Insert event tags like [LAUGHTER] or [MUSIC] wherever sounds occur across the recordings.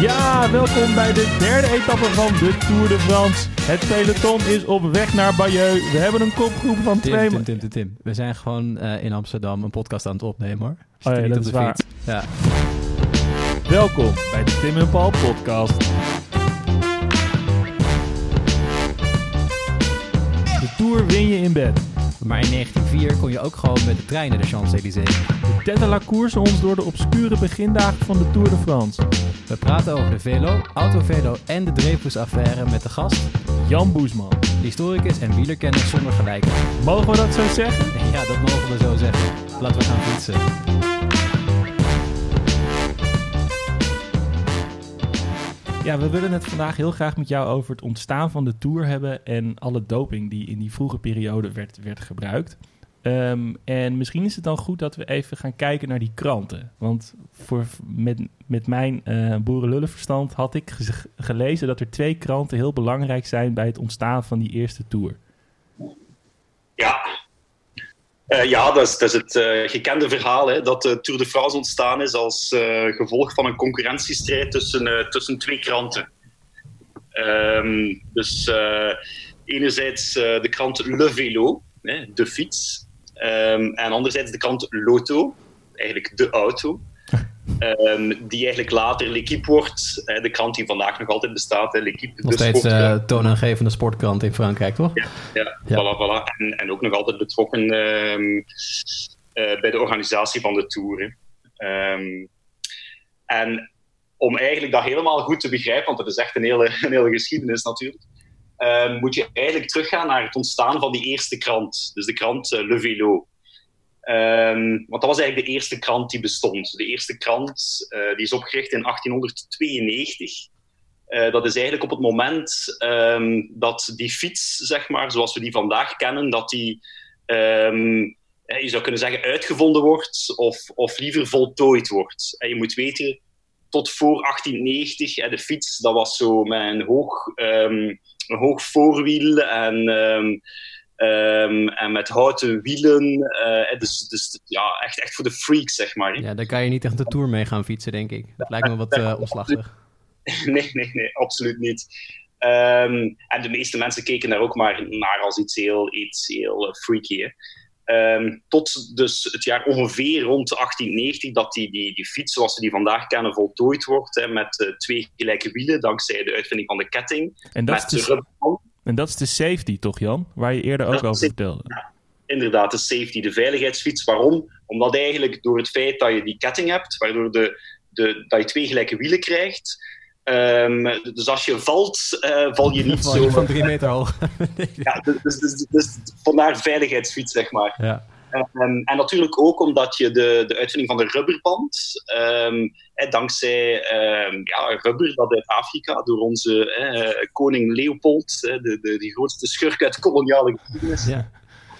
Ja, welkom bij de derde etappe van de Tour de France. Het peloton is op weg naar Bayeux. We hebben een kopgroep van Tim, twee... Tim, Tim, Tim, Tim. We zijn gewoon eh, in Amsterdam een podcast aan het opnemen hoor. Oh ja, dat is de waar. fiets. Ja. Welkom bij de Tim en Paul podcast. De Tour win je in bed. Maar in 1904 kon je ook gewoon met de trein naar de Champs-Élysées. De Tête la Course ons door de obscure begindagen van de Tour de France. We praten over de velo, autovelo en de Dreyfus-affaire met de gast, Jan Boesman. historicus en wielerkenner zonder gelijken. Mogen we dat zo zeggen? [LAUGHS] Ja, dat mogen we zo zeggen. Laten we gaan fietsen. Ja, we willen het vandaag heel graag met jou over het ontstaan van de Tour hebben en alle doping die in die vroege periode werd, werd gebruikt. Ehm, en misschien is het dan goed dat we even gaan kijken naar die kranten. Want voor, met, met mijn eh boerenlullenverstand had ik gelezen dat er twee kranten heel belangrijk zijn bij het ontstaan van die eerste Tour. Ja, Eh, ja dat, is, dat is het eh, gekende verhaal hè, dat de Tour de France ontstaan is als gevolg van een concurrentiestrijd tussen, tussen twee kranten. Ehm, dus enerzijds de krant Le Vélo, de fiets, Ehm, en anderzijds de krant L'Auto, eigenlijk de auto. [LAUGHS] Ehm, die eigenlijk later L'Equipe wordt, hè, de krant die vandaag nog altijd bestaat, hè, L'Equipe. Nog de steeds eh toonaangevende sportkrant in Frankrijk, toch? Ja, ja, Ja. Voilà, voilà. En, en ook nog altijd betrokken ehm, eh, bij de organisatie van de hè. Ehm, en om eigenlijk dat helemaal goed te begrijpen, want dat is echt een hele, [LAUGHS] een hele geschiedenis natuurlijk, ehm, moet je eigenlijk teruggaan naar het ontstaan van die eerste krant. Dus de krant eh, Le Vélo. Ehm, want dat was eigenlijk de eerste krant die bestond. De eerste krant eh, die is opgericht in 1892. Eh, dat is eigenlijk op het moment ehm, dat die fiets, zeg maar, zoals we die vandaag kennen, dat die, je zou kunnen zeggen, uitgevonden wordt of, of liever voltooid wordt. En je moet weten, tot voor 1890, hè, de fiets, dat was zo met een hoog, een hoog voorwiel en, ehm, ehm, en met houten wielen. eh, dus dus ja, echt, echt voor de freaks, zeg maar. Ja, daar kan je niet echt de Tour mee gaan fietsen, denk ik. Dat lijkt me wat eh, [LAUGHS] omslachtig. Nee, nee, nee, absoluut niet. Ehm, en de meeste mensen keken daar ook maar naar als iets heel, iets heel eh, freaky. hè. Ehm, tot dus het jaar ongeveer rond 1890 dat die, die, die fiets zoals we die vandaag kennen voltooid wordt hè, met eh, twee gelijke wielen dankzij de uitvinding van de ketting. En dat, is de rubberband. en dat is de safety, toch Jan? Waar je eerder ook Dat over de- vertelde. Inderdaad, de safety, de veiligheidsfiets. Waarom? Omdat eigenlijk door het feit dat je die ketting hebt, waardoor de, de, dat je twee gelijke wielen krijgt. Ehm, dus als je valt, eh, val je [LAUGHS] niet Val zo... van drie meter hoog. [LAUGHS] Ja, dus, dus, dus, dus vandaar veiligheidsfiets, zeg maar. ja. Ehm, en natuurlijk ook omdat je de, de uitvinding van de rubberband, ehm, eh, dankzij ehm, ja, rubber dat uit Afrika door onze eh, koning Leopold, eh, de, de, die grootste schurk uit koloniale geschiedenis. ja.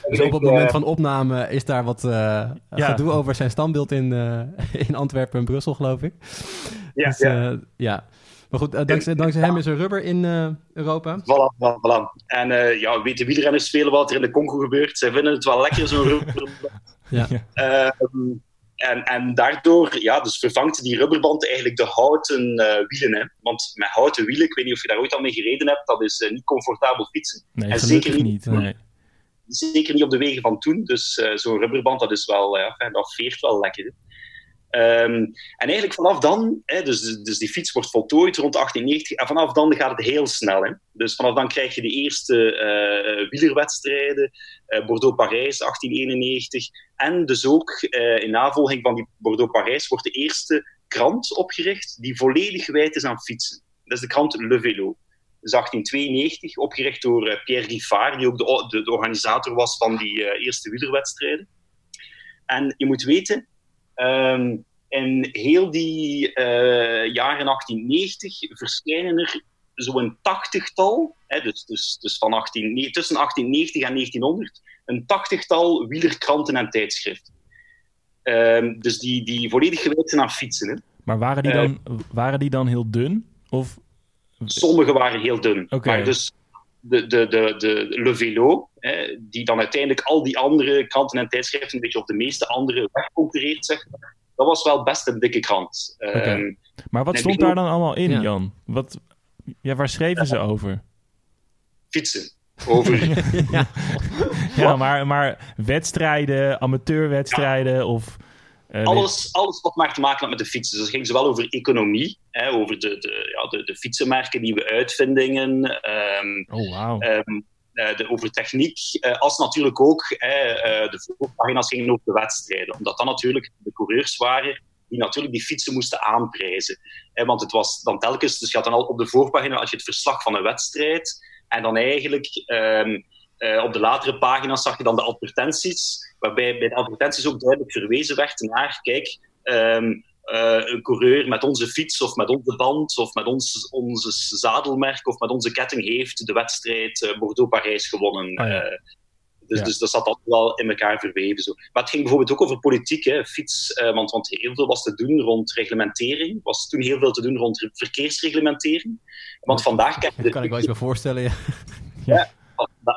Dus op het eh, moment van opname is daar wat eh, Ja. gedoe over zijn standbeeld in, eh, [LAUGHS] in Antwerpen en Brussel, geloof ik. ja, Dus, ja. eh, ja. Maar goed, eh, dankzij, dankzij hem is er rubber in eh, Europa. Voilà, voilà, voilà. En eh, ja, weten wielrenners veel wat er in de Congo gebeurt. Zij vinden het wel lekker, zo'n rubberband. [LAUGHS] Ja. Ehm, en, en daardoor ja, dus vervangt die rubberband eigenlijk de houten eh, wielen. Hè. Want met houten wielen, ik weet niet of je daar ooit al mee gereden hebt, dat is niet comfortabel fietsen. Nee, En zeker niet. niet. Nee. Zeker niet op de wegen van toen. Dus eh, zo'n rubberband, dat, is wel, ja, dat veert wel lekker. hè. Ehm, en eigenlijk vanaf dan, hè, dus, dus die fiets wordt voltooid rond 1890, en vanaf dan gaat het heel snel. Hè. Dus vanaf dan krijg je de eerste eh, wielerwedstrijden, eh, Bordeaux-Parijs 1891. En dus ook eh, in navolging van die Bordeaux-Parijs wordt de eerste krant opgericht die volledig gewijd is aan fietsen. Dat is de krant Le Vélo. Dus 1892, opgericht door Pierre Giffard, die ook de, de, de organisator was van die eerste wielerwedstrijden. En je moet weten, ehm, in heel die eh, jaren 1890 verschijnen er zo'n tachtigtal, hè, dus, dus, dus van 18, nee, tussen 1890 en 1900, een tachtigtal wielerkranten en tijdschriften. Ehm, dus die, die volledig gewijd zijn aan fietsen. Hè. Maar waren die, Eh, dan, waren die dan heel dun? Of Sommige waren heel dun. Oké. Maar dus de, de, de, de Le Vélo, hè, die dan uiteindelijk al die andere kranten en tijdschriften, een beetje of de meeste andere, wegconcurreert, zeg maar. dat was wel best een dikke krant. Ehm, Maar wat stond daar dan allemaal in, Ja. Jan? Wat, ja, waar schreven ze over? fietsen. Over [LAUGHS] ja. Ja, maar, maar wedstrijden, amateurwedstrijden of... eh, alles, alles wat maar te maken had met de fietsen. Dus het ging zowel over economie, hè, over de, de, ja, de, de fietsenmerken, nieuwe uitvindingen, ehm, Oh, wauw. ehm, eh, de, over techniek, eh, als natuurlijk ook de voorpagina's gingen over de wedstrijden. Omdat dan natuurlijk de coureurs waren die natuurlijk die fietsen moesten aanprijzen. Eh, want het was dan telkens, dus je had dan al op de voorpagina had je het verslag van een wedstrijd. En dan eigenlijk ehm, eh, op de latere pagina's zag je dan de advertenties, waarbij bij de advertenties ook duidelijk verwezen werd naar, kijk, ehm, eh, een coureur met onze fiets of met onze band of met ons, onze zadelmerk of met onze ketting heeft de wedstrijd eh, Bordeaux-Parijs gewonnen. Ah, ja. Eh, dus, Ja. dus dat zat altijd wel in elkaar verweven. Zo. Maar het ging bijvoorbeeld ook over politiek, hè, fiets, want, want heel veel was te doen rond reglementering. Er was toen heel veel te doen rond re- verkeersreglementering. Want vandaag de [LAUGHS] kan ik wel iets bij voorstellen. Ja.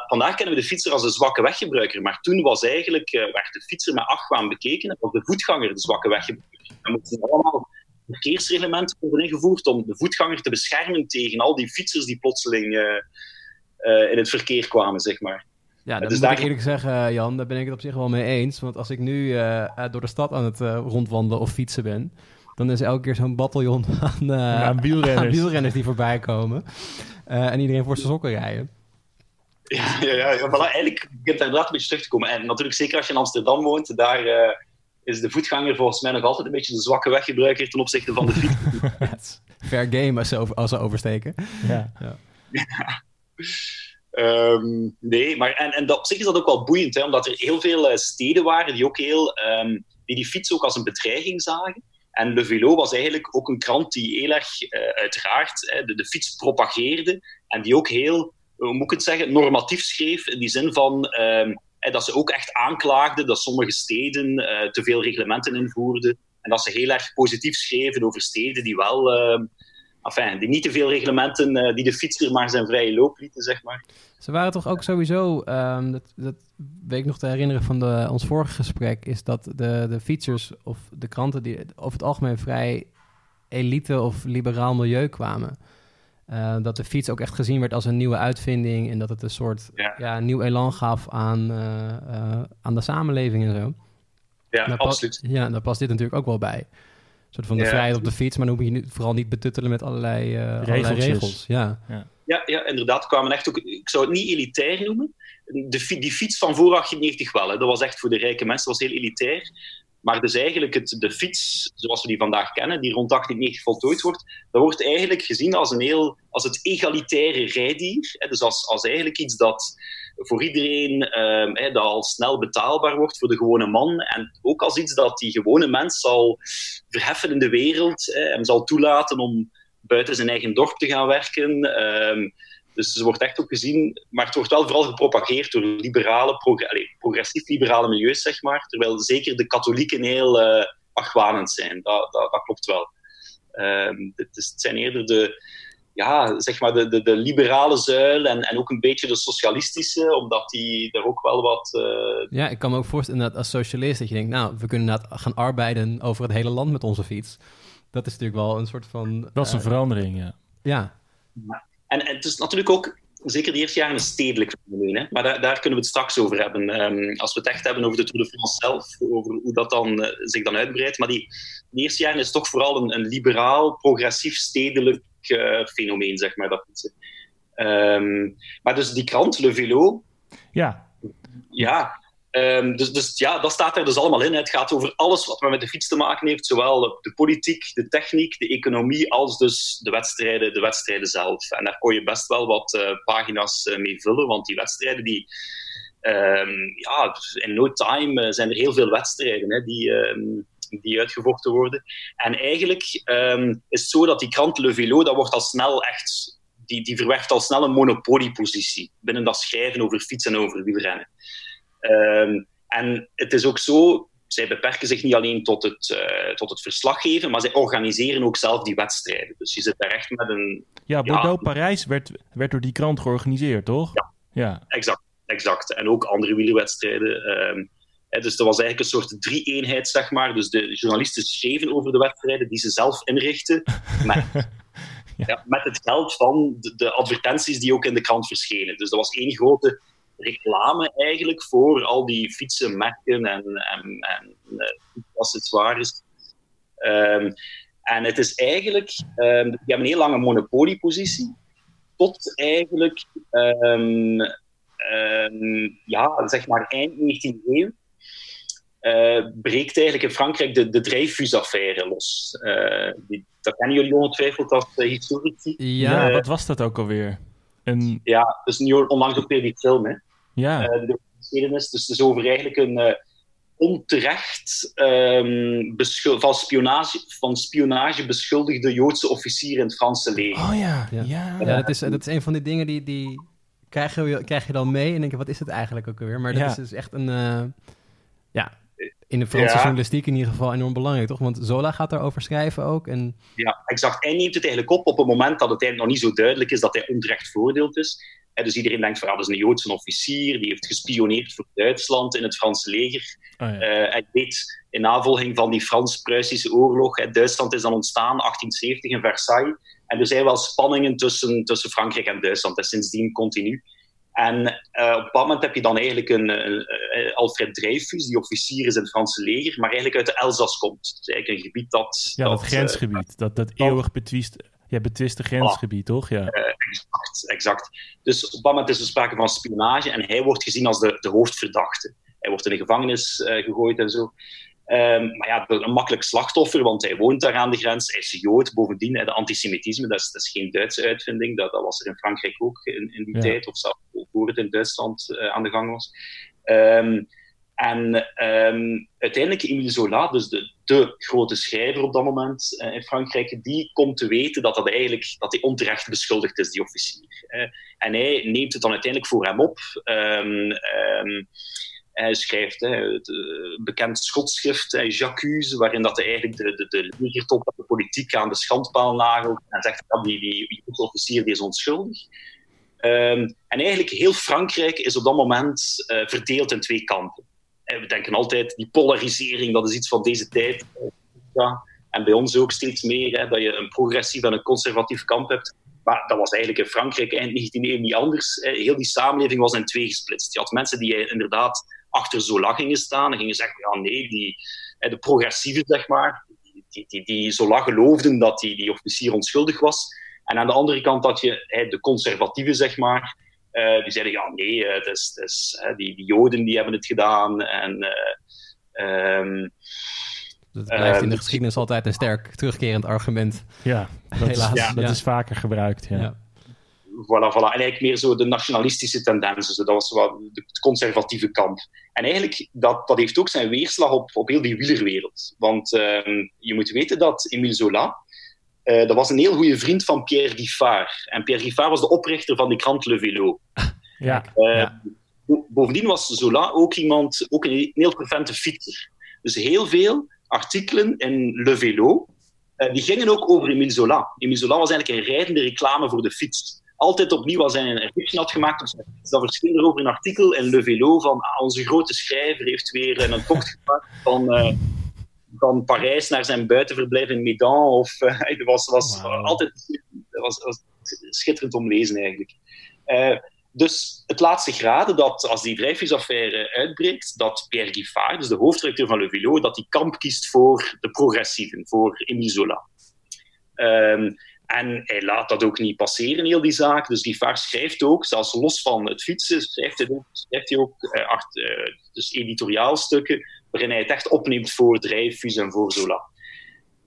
Vandaag kennen we de fietser als de zwakke weggebruiker, maar toen was eigenlijk, eh, werd de fietser met argwaan bekeken en was de voetganger de zwakke weggebruiker. Er moesten allemaal verkeersreglementen worden ingevoerd om de voetganger te beschermen tegen al die fietsers die plotseling eh, eh, in het verkeer kwamen, zeg maar. Ja, dat Dus moet daar- ik eerlijk zeggen, Jan, daar ben ik het op zich wel mee eens. Want als ik nu door de stad aan het eh, rondwandelen of fietsen ben, dan is er elke keer zo'n bataljon [LAUGHS] aan, eh, aan wielrenners. aan wielrenners die voorbij komen. Eh, en iedereen voor zijn sokken rijden. Ja, [LAUGHS] ja, ja, ja voilà, eigenlijk begint het inderdaad een beetje terug te komen. En natuurlijk, zeker als je in Amsterdam woont, daar eh, is de voetganger volgens mij nog altijd een beetje de zwakke weggebruiker ten opzichte van de fiets. [LAUGHS] Fair game als ze, over, als ze oversteken. Ja. [LAUGHS] Ehm, nee, maar en, en dat, op zich is dat ook wel boeiend, hè, omdat er heel veel eh, steden waren die ook heel, ehm, die, die fiets ook als een bedreiging zagen. En Le Vélo was eigenlijk ook een krant die heel erg, eh, uiteraard, hè, de, de fiets propageerde. En die ook heel, hoe moet ik het zeggen, normatief schreef. In die zin van ehm, dat ze ook echt aanklaagden dat sommige steden eh, te veel reglementen invoerden. En dat ze heel erg positief schreven over steden die wel, ehm, enfin, die niet te veel reglementen, eh, die de fietser maar zijn vrije loop lieten, zeg maar. Ze waren toch ook sowieso, ehm, dat, dat weet ik nog te herinneren van de, ons vorige gesprek, is dat de, de fietsers of de kranten die over het algemeen vrij elite of liberaal milieu kwamen. Eh, dat de fiets ook echt gezien werd als een nieuwe uitvinding en dat het een soort Ja. ja. nieuw elan gaf aan, eh, eh, aan de samenleving en zo. Ja, Daar absoluut. Ja, daar past dit natuurlijk ook wel bij. Een soort van de Ja. vrijheid op de fiets, maar dan moet je nu vooral niet betuttelen met allerlei, eh, allerlei regels. Ja. Ja, ja, inderdaad. kwamen echt ook, ik zou het niet elitair noemen. De, fi- die fiets van voor 1890 wel. Hè. Dat was echt voor de rijke mensen, dat was heel elitair. Maar dus eigenlijk het, de fiets, zoals we die vandaag kennen, die rond 1890 voltooid wordt, dat wordt eigenlijk gezien als, een heel, als het egalitaire rijdier. Hè. Dus als, als eigenlijk iets dat voor iedereen ehm, dat al snel betaalbaar wordt voor de gewone man. En ook als iets dat die gewone mens zal verheffen in de wereld, hè, hem zal toelaten om buiten zijn eigen dorp te gaan werken. Ehm, dus ze wordt echt ook gezien, maar het wordt wel vooral gepropageerd door liberale, progressief-liberale milieus, zeg maar. Terwijl zeker de katholieken heel eh argwanend zijn. Dat, dat, dat klopt wel. Ehm, het, is- het zijn eerder de, ja, zeg maar de, de, de liberale zuil en, en ook een beetje de socialistische, omdat die daar ook wel wat... eh, Ja, ik kan me ook voorstellen dat als socialist dat je denkt, nou, we kunnen inderdaad gaan arbeiden over het hele land met onze fiets. Dat is natuurlijk wel een soort van... Dat is een eh, verandering, ja. Ja, En, en het is natuurlijk ook, zeker de eerste jaren, een stedelijk fenomeen. Hè? Maar daar, daar kunnen we het straks over hebben. Ehm, als we het echt hebben over de Tour de France zelf, over hoe dat dan, eh, zich dan uitbreidt. Maar die, de eerste jaren is het toch vooral een, een liberaal, progressief, stedelijk eh, fenomeen, zeg maar. Dat. Ehm, maar dus die krant, Le Vélo, Ja, ja, ehm, dus, dus ja, dat staat er dus allemaal in. Het gaat over alles wat met de fiets te maken heeft. Zowel de politiek, de techniek, de economie, als dus de wedstrijden, de wedstrijden zelf. En daar kon je best wel wat eh, pagina's eh, mee vullen, want die wedstrijden die... ehm, ja, dus in no time eh, zijn er heel veel wedstrijden hè, die, ehm, die uitgevochten worden. En eigenlijk is het zo dat die krant Le Vélo, dat wordt al snel echt... Die, die verwerft al snel een monopoliepositie binnen dat schrijven over fietsen en over wielrennen. Ehm, en het is ook zo, zij beperken zich niet alleen tot het, eh, tot het verslaggeven, maar zij organiseren ook zelf die wedstrijden. Dus je zit daar echt met een... ja Bordeaux-Parijs werd, werd door die krant georganiseerd, toch? Ja. ja. Exact, exact. En ook andere wielerwedstrijden. Ehm, dus dat was eigenlijk een soort drie-eenheid, zeg maar. Dus de journalisten schreven over de wedstrijden die ze zelf inrichten. [LAUGHS] Met, ja. met het geld van de, de, advertenties die ook in de krant verschenen. Dus dat was één grote reclame eigenlijk voor al die fietsen, merken en, en, en uh, accessoires. Um, en het is eigenlijk, um, die hebben een heel lange monopoliepositie, tot eigenlijk, um, ja, zeg maar eind 19e eeuw. Uh, breekt eigenlijk in Frankrijk de, de Dreyfus-affaire los. Uh, die, dat kennen jullie ongetwijfeld als uh, historici. Ja, wat was dat ook alweer? Een... Ja, dus nu onlangs ook weer die film, hè. Ja. de geschiedenis, dus het is over eigenlijk een onterecht um, van, spionage, van spionage beschuldigde Joodse officier in het Franse leger. Oh ja, ja. ja. ja dat, is, dat is een van die dingen die, die krijg, je, krijg je dan mee en denk je, wat is het eigenlijk ook alweer? Maar dat is dus echt een... Uh, ja, in de Franse ja. journalistiek in ieder geval enorm belangrijk, toch? Want Zola gaat daarover schrijven ook. En... Ja, exact. Hij neemt het eigenlijk op op het moment dat het eigenlijk nog niet zo duidelijk is dat hij onterecht voordeeld is. En dus iedereen denkt van, ja, dat is een Joodse officier, die heeft gespioneerd voor Duitsland in het Franse leger. Oh, ja. uh, hij weet in navolging van die Frans-Pruisische oorlog, Duitsland is dan ontstaan, 1870 in Versailles. En er zijn wel spanningen tussen, tussen Frankrijk en Duitsland, en sindsdien continu. En uh, op dat moment heb je dan eigenlijk een, een, een, Alfred Dreyfus, die officier is in het Franse leger, maar eigenlijk uit de Elzas komt. Dus eigenlijk een gebied dat... Ja, dat, dat grensgebied, uh, dat, dat eeuwig betwist, ja, betwiste grensgebied, ah, toch? Ja. Uh, exact, exact. Dus op dat moment is er sprake van spionage en hij wordt gezien als de, de hoofdverdachte. Hij wordt in de gevangenis gegooid en zo. Um, maar ja, een makkelijk slachtoffer, want hij woont daar aan de grens. Hij is Jood. Bovendien, de antisemitisme, dat is, dat is geen Duitse uitvinding. Dat, dat, was er in Frankrijk ook in, in die ja. tijd, of zelfs voor het in Duitsland uh, aan de gang was. Um, en um, uiteindelijk, Emile Zola, dus de, de, grote schrijver op dat moment uh, in Frankrijk, die komt te weten dat, dat, eigenlijk, dat hij onterecht beschuldigd is, die officier. Uh, en hij neemt het dan uiteindelijk voor hem op. Hij schrijft het uh, bekend schotschrift, J'accuse, waarin dat hij eigenlijk de, de, de de politiek aan de schandpaal nagelt en zegt dat die, die, die officier die is onschuldig. En eigenlijk heel Frankrijk is op dat moment uh, verdeeld in twee kampen. We denken altijd, die polarisering, dat is iets van deze tijd. En bij ons ook steeds meer, hè, dat je een progressief en een conservatief kamp hebt. Maar dat was eigenlijk in Frankrijk eind 19e eeuw niet anders. Heel die samenleving was in twee gesplitst. Je had mensen die inderdaad achter Zola gingen staan en gingen zeggen, ja nee, die, de progressieven, zeg maar, die, die, die Zola geloofden dat die, die officier onschuldig was. En aan de andere kant had je de conservatieven, zeg maar, uh, die zeiden, ja nee, het is, het is, die, die Joden die hebben het gedaan. En, uh, um, dat blijft in de geschiedenis altijd een sterk terugkerend argument. Ja, dat, Helaas. Ja, dat ja. is vaker gebruikt. Ja. ja voilà, voilà. En eigenlijk meer zo de nationalistische tendensen. Dat was wat het conservatieve kamp. En eigenlijk, dat, dat heeft ook zijn weerslag op, op heel die wielerwereld. Want uh, je moet weten dat Emile Zola, uh, dat was een heel goede vriend van Pierre Giffard. En Pierre Giffard was de oprichter van de krant Le Vélo. [LAUGHS] Ja, uh, ja. Bovendien was Zola ook iemand, ook een heel fervente fietser. Dus heel veel artikelen in Le Vélo, uh, die gingen ook over Emile Zola. Emile Zola was eigenlijk een rijdende reclame voor de fiets altijd opnieuw als hij een fiction had gemaakt. Dus dat verscheen er over een artikel in Le Vélo van ah, onze grote schrijver heeft weer een tocht gemaakt van, van Parijs naar zijn buitenverblijf in Medan. Of, uh, [LAUGHS] het was, was wow. altijd was, was schitterend om lezen eigenlijk. Uh, dus het laatste graden dat als die Dreyfus-affaire uitbreekt, dat Pierre Giffard, dus de hoofdredacteur van Le Vélo, dat die kamp kiest voor de progressieven, voor Emile Zola. Um, en hij laat dat ook niet passeren, heel die zaak. Dus Giffard schrijft ook, zelfs los van het fietsen, schrijft hij ook, schrijft hij ook uh, acht, uh, dus editoriaalstukken waarin hij het echt opneemt voor Dreyfus en voor Zola.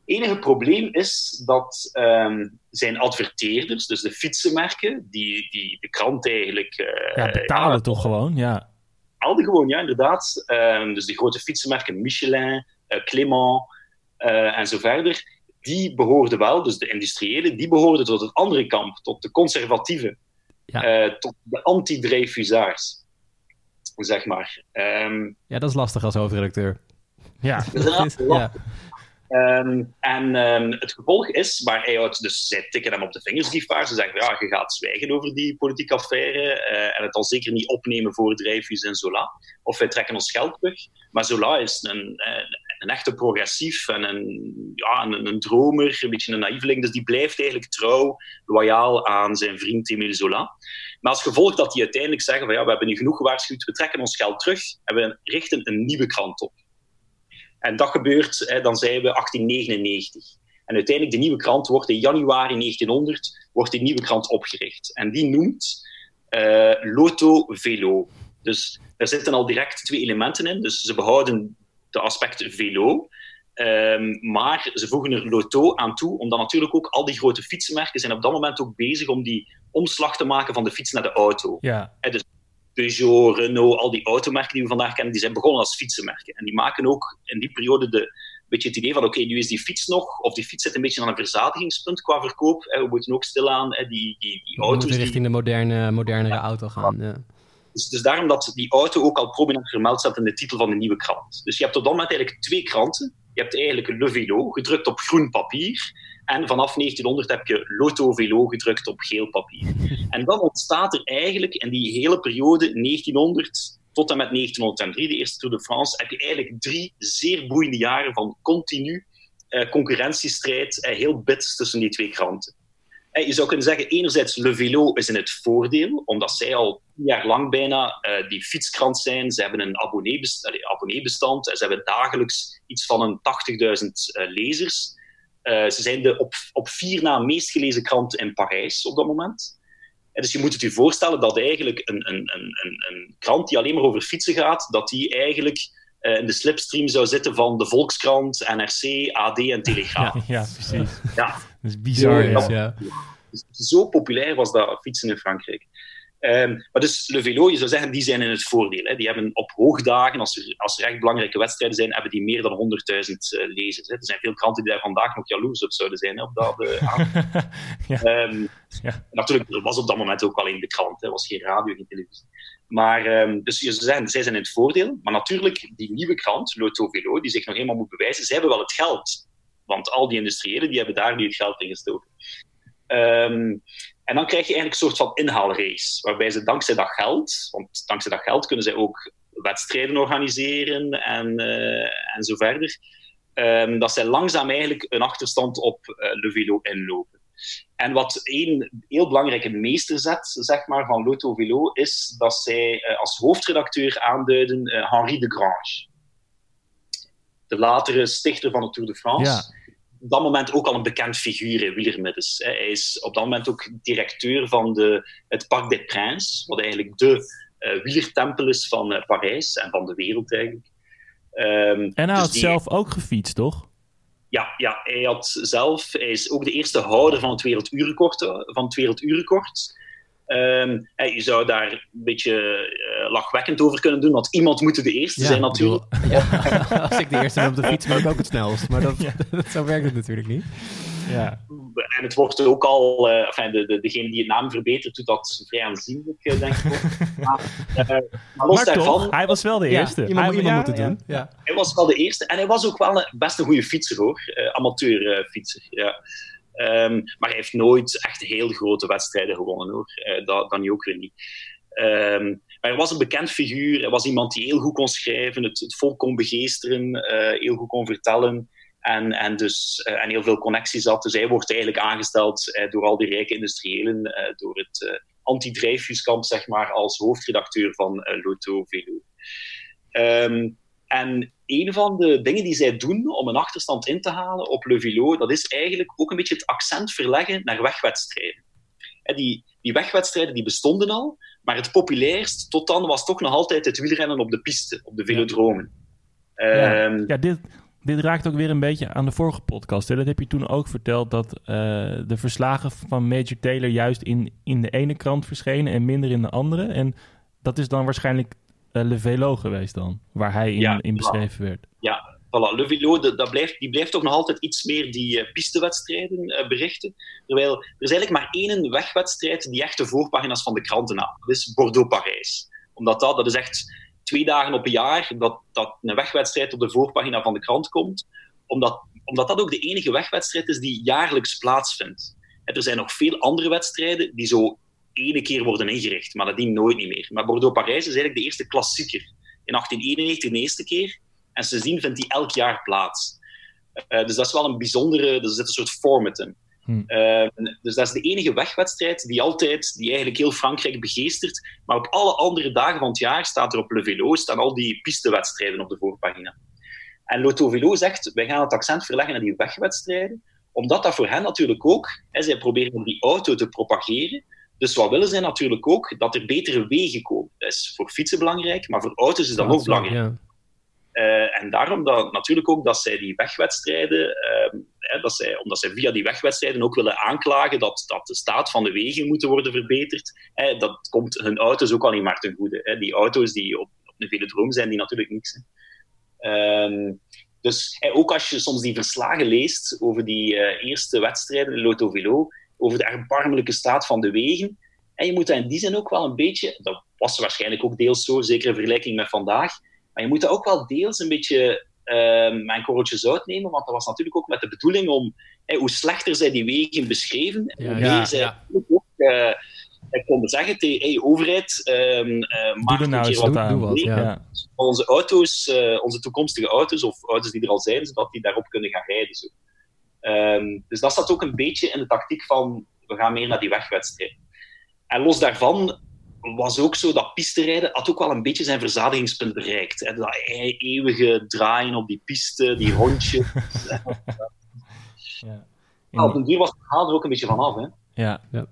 Het enige probleem is dat um, zijn adverteerders, dus de fietsenmerken, die, die de krant eigenlijk... Uh, ja, betalen ja, toch gewoon, ja. Betaalden gewoon, ja, inderdaad. Um, dus de grote fietsenmerken Michelin, Clément en zo verder die behoorden wel, dus de industriëlen, die behoorden tot het andere kamp, tot de conservatieven, ja. uh, tot de anti-Dreyfusaars, zeg maar. Um, ja, dat is lastig als hoofdredacteur. [LAUGHS] Ja. Ehm, en ehm, het gevolg is, waar hij uit, dus zij tikken hem op de vingers, die vaar. Ze zeggen, ja, je gaat zwijgen over die politieke affaire uh, en het al zeker niet opnemen voor Dreyfus en Zola. Of wij trekken ons geld terug. Maar Zola is een, een, een echte progressief en een, ja, een, een, dromer, een beetje een naïveling. Dus die blijft eigenlijk trouw, loyaal aan zijn vriend Emile Zola. Maar als gevolg dat die uiteindelijk zeggen van ja, we hebben nu genoeg gewaarschuwd, we trekken ons geld terug en we richten een nieuwe krant op. En dat gebeurt, hè, dan zijn we 1899. En uiteindelijk, de nieuwe krant wordt in januari 1900 wordt die nieuwe krant opgericht. En die noemt uh, Loto Velo. Dus er zitten al direct twee elementen in. Dus ze behouden de aspect velo. Um, maar ze voegen er Loto aan toe, omdat natuurlijk ook al die grote fietsenmerken zijn op dat moment ook bezig om die omslag te maken van de fiets naar de auto. Ja. dus Peugeot, Renault, al die automerken die we vandaag kennen, die zijn begonnen als fietsenmerken. En die maken ook in die periode de, een beetje het idee van oké, nu is die fiets nog, of die fiets zit een beetje aan een verzadigingspunt qua verkoop. we moeten ook stilaan die, die, die auto's... richting die, de moderne, modernere auto gaan. Ja. Dus, dus daarom dat die auto ook al prominent vermeld staat in de titel van de nieuwe krant. Dus je hebt op dat moment eigenlijk twee kranten. Je hebt eigenlijk Le Velo, gedrukt op groen papier. En vanaf 1900 heb je Loto Velo gedrukt op geel papier. [LAUGHS] En dan ontstaat er eigenlijk in die hele periode 1900 tot en met 1903, de eerste Tour de France, heb je eigenlijk drie zeer boeiende jaren van continu eh, concurrentiestrijd, eh, heel bits tussen die twee kranten. Eh, je zou kunnen zeggen, enerzijds Le Velo is in het voordeel, omdat zij al jaar lang bijna uh, die fietskrant zijn. Ze hebben een abonneebestand, abonneebestand en ze hebben dagelijks iets van een 80.000 uh, lezers. Uh, ze zijn de op, op vier na meest gelezen krant in Parijs op dat moment. En dus je moet het je voorstellen dat eigenlijk een, een, een, een, krant die alleen maar over fietsen gaat, dat die eigenlijk uh, in de slipstream zou zitten van de Volkskrant, NRC, AD en Telegraaf. Ja, [LAUGHS] ja precies. Ja. Dat is bizar, ja. ja. Zo populair was dat fietsen in Frankrijk. Um, maar dus Le Velo, je zou zeggen, die zijn in het voordeel. Hè. Die hebben op hoogdagen, als er, als er echt belangrijke wedstrijden zijn, hebben die meer dan 100.000 uh, lezers. Hè. Er zijn veel kranten die daar vandaag nog jaloers op zouden zijn. Hè, op dat, [LAUGHS] uh, ja. Um, ja. Natuurlijk, er was op dat moment ook alleen de krant. Er was geen radio, geen televisie. Maar, um, dus je zou zeggen, zij zijn in het voordeel. Maar natuurlijk, die nieuwe krant, Loto Velo, die zich nog eenmaal moet bewijzen, zij hebben wel het geld. Want al die industriëlen, die hebben daar nu het geld in gestoken. Um, en dan krijg je eigenlijk een soort van inhaalrace, waarbij ze dankzij dat geld, want dankzij dat geld kunnen zij ook wedstrijden organiseren en, uh, en zo verder, um, dat zij langzaam eigenlijk een achterstand op uh, Le Velo inlopen. En wat één heel belangrijke meesterzet zeg maar, van Loto Velo is dat zij uh, als hoofdredacteur aanduiden Henri de Grange. De latere stichter van de Tour de France. Ja op dat moment ook al een bekend figuur in wielermiddels. Hij is op dat moment ook directeur van de, het Parc des Princes, wat eigenlijk de uh, wielertempel is van uh, Parijs en van de wereld eigenlijk. Um, en hij dus had die... zelf ook gefietst, toch? Ja, ja, hij had zelf, hij is ook de eerste houder van het werelduurrecord. Van het werelduurrecord. Um, je zou daar een beetje uh, lachwekkend over kunnen doen, want iemand moet de eerste ja, zijn natuurlijk. Bedoel, [LAUGHS] ja. [LAUGHS] Als ik de eerste ben op de fiets, ben ik ook het snelst. Maar dat, ja. [LAUGHS] dat, zo werkt het natuurlijk niet. Ja. En het wordt ook al, uh, enfin, de, de, degene die het naam verbetert, doet dat vrij aanzienlijk, uh, denk ik. Maar, uh, maar los maar daarvan... Toch, hij was wel de eerste. Ja, iemand, hij, iemand ja, moet het doen. Ja. Hij was wel de eerste. En hij was ook wel een, best een goede fietser, hoor. amateurfietser, ja. Um, maar hij heeft nooit echt heel grote wedstrijden gewonnen, hoor. Uh, dat, dat ook weer niet. Um, maar hij was een bekend figuur. Hij was iemand die heel goed kon schrijven, het, het volk kon begeesteren, uh, heel goed kon vertellen. En, en, dus, uh, en heel veel connecties had. Dus hij wordt eigenlijk aangesteld door al die rijke industriëlen, door het anti-Dreyfuskamp, zeg maar, als hoofdredacteur van Loto Velo. Um, en een van de dingen die zij doen om een achterstand in te halen op Le Velo, dat is eigenlijk ook een beetje het accent verleggen naar wegwedstrijden. Die, die wegwedstrijden die bestonden al, maar het populairst tot dan was toch nog altijd het wielrennen op de piste, op de velodromen. Ja, um, ja dit, dit raakt ook weer een beetje aan de vorige podcast. Hè? Dat heb je toen ook verteld, dat uh, de verslagen van Major Taylor juist in, in de ene krant verschenen en minder in de andere. En dat is dan waarschijnlijk Le Velo geweest dan, waar hij in, ja, in beschreven werd. Ja, voilà. Le Velo, de, dat blijft, die blijft toch nog altijd iets meer die uh, pistewedstrijden uh, berichten. Terwijl er is eigenlijk maar één wegwedstrijd die echt de voorpagina's van de kranten haalt. Dat is Bordeaux-Parijs. Omdat dat, dat is echt twee dagen op een jaar dat, dat een wegwedstrijd op de voorpagina van de krant komt. Omdat omdat dat ook de enige wegwedstrijd is die jaarlijks plaatsvindt. er zijn nog veel andere wedstrijden die zo ene keer worden ingericht, maar dat dient nooit niet meer. Maar Bordeaux-Parijs is eigenlijk de eerste klassieker. In 1891 de eerste keer. En sindsdien vindt die elk jaar plaats. Uh, dus dat is wel een bijzondere... Er zit een soort format in. Hm. Uh, dus dat is de enige wegwedstrijd die altijd, die eigenlijk heel Frankrijk begeestert. Maar op alle andere dagen van het jaar staat er op Le Vélo, staan al die pistewedstrijden op de voorpagina. En Lotto Velo zegt, wij gaan het accent verleggen naar die wegwedstrijden, omdat dat voor hen natuurlijk ook, hè, zij proberen om die auto te propageren, dus wat willen zij natuurlijk ook? Dat er betere wegen komen. Dat is voor fietsen belangrijk, maar voor auto's is dat ook belangrijk. Ja. Uh, en daarom dat, natuurlijk ook dat zij die wegwedstrijden, uh, dat zij, omdat zij via die wegwedstrijden ook willen aanklagen dat, dat de staat van de wegen moeten worden verbeterd. Uh, dat komt hun auto's ook alleen maar ten goede. Die auto's die op, op een velodroom zijn, die natuurlijk niks. Ehm, dus ook als je soms die verslagen leest over die eh, eerste wedstrijden in Lotto Velo, over de erbarmelijke staat van de wegen. En je moet dat in die zin ook wel een beetje, dat was waarschijnlijk ook deels zo, zeker in vergelijking met vandaag, maar je moet dat ook wel deels een beetje uh, mijn korreltjes uitnemen, want dat was natuurlijk ook met de bedoeling om, hoe slechter zij die wegen beschreven, hoe meer zij ja. ook uh, konden zeggen tegen hey, overheid, um, uh, maak er nou wat aan. Doe wat, ja. Onze auto's, uh, onze toekomstige auto's, of auto's die er al zijn, zodat die daarop kunnen gaan rijden. Zo. Um, dus dat staat ook een beetje in de tactiek van we gaan meer naar die wegwedstrijd. En los daarvan was ook zo dat pisterijden had ook wel een beetje zijn verzadigingspunt bereikt. Hè. Dat eeuwige draaien op die piste, die rondjes. [LAUGHS] ja. In... Op een duur was het verhaal er ook een beetje vanaf. Hè. Ja, ja.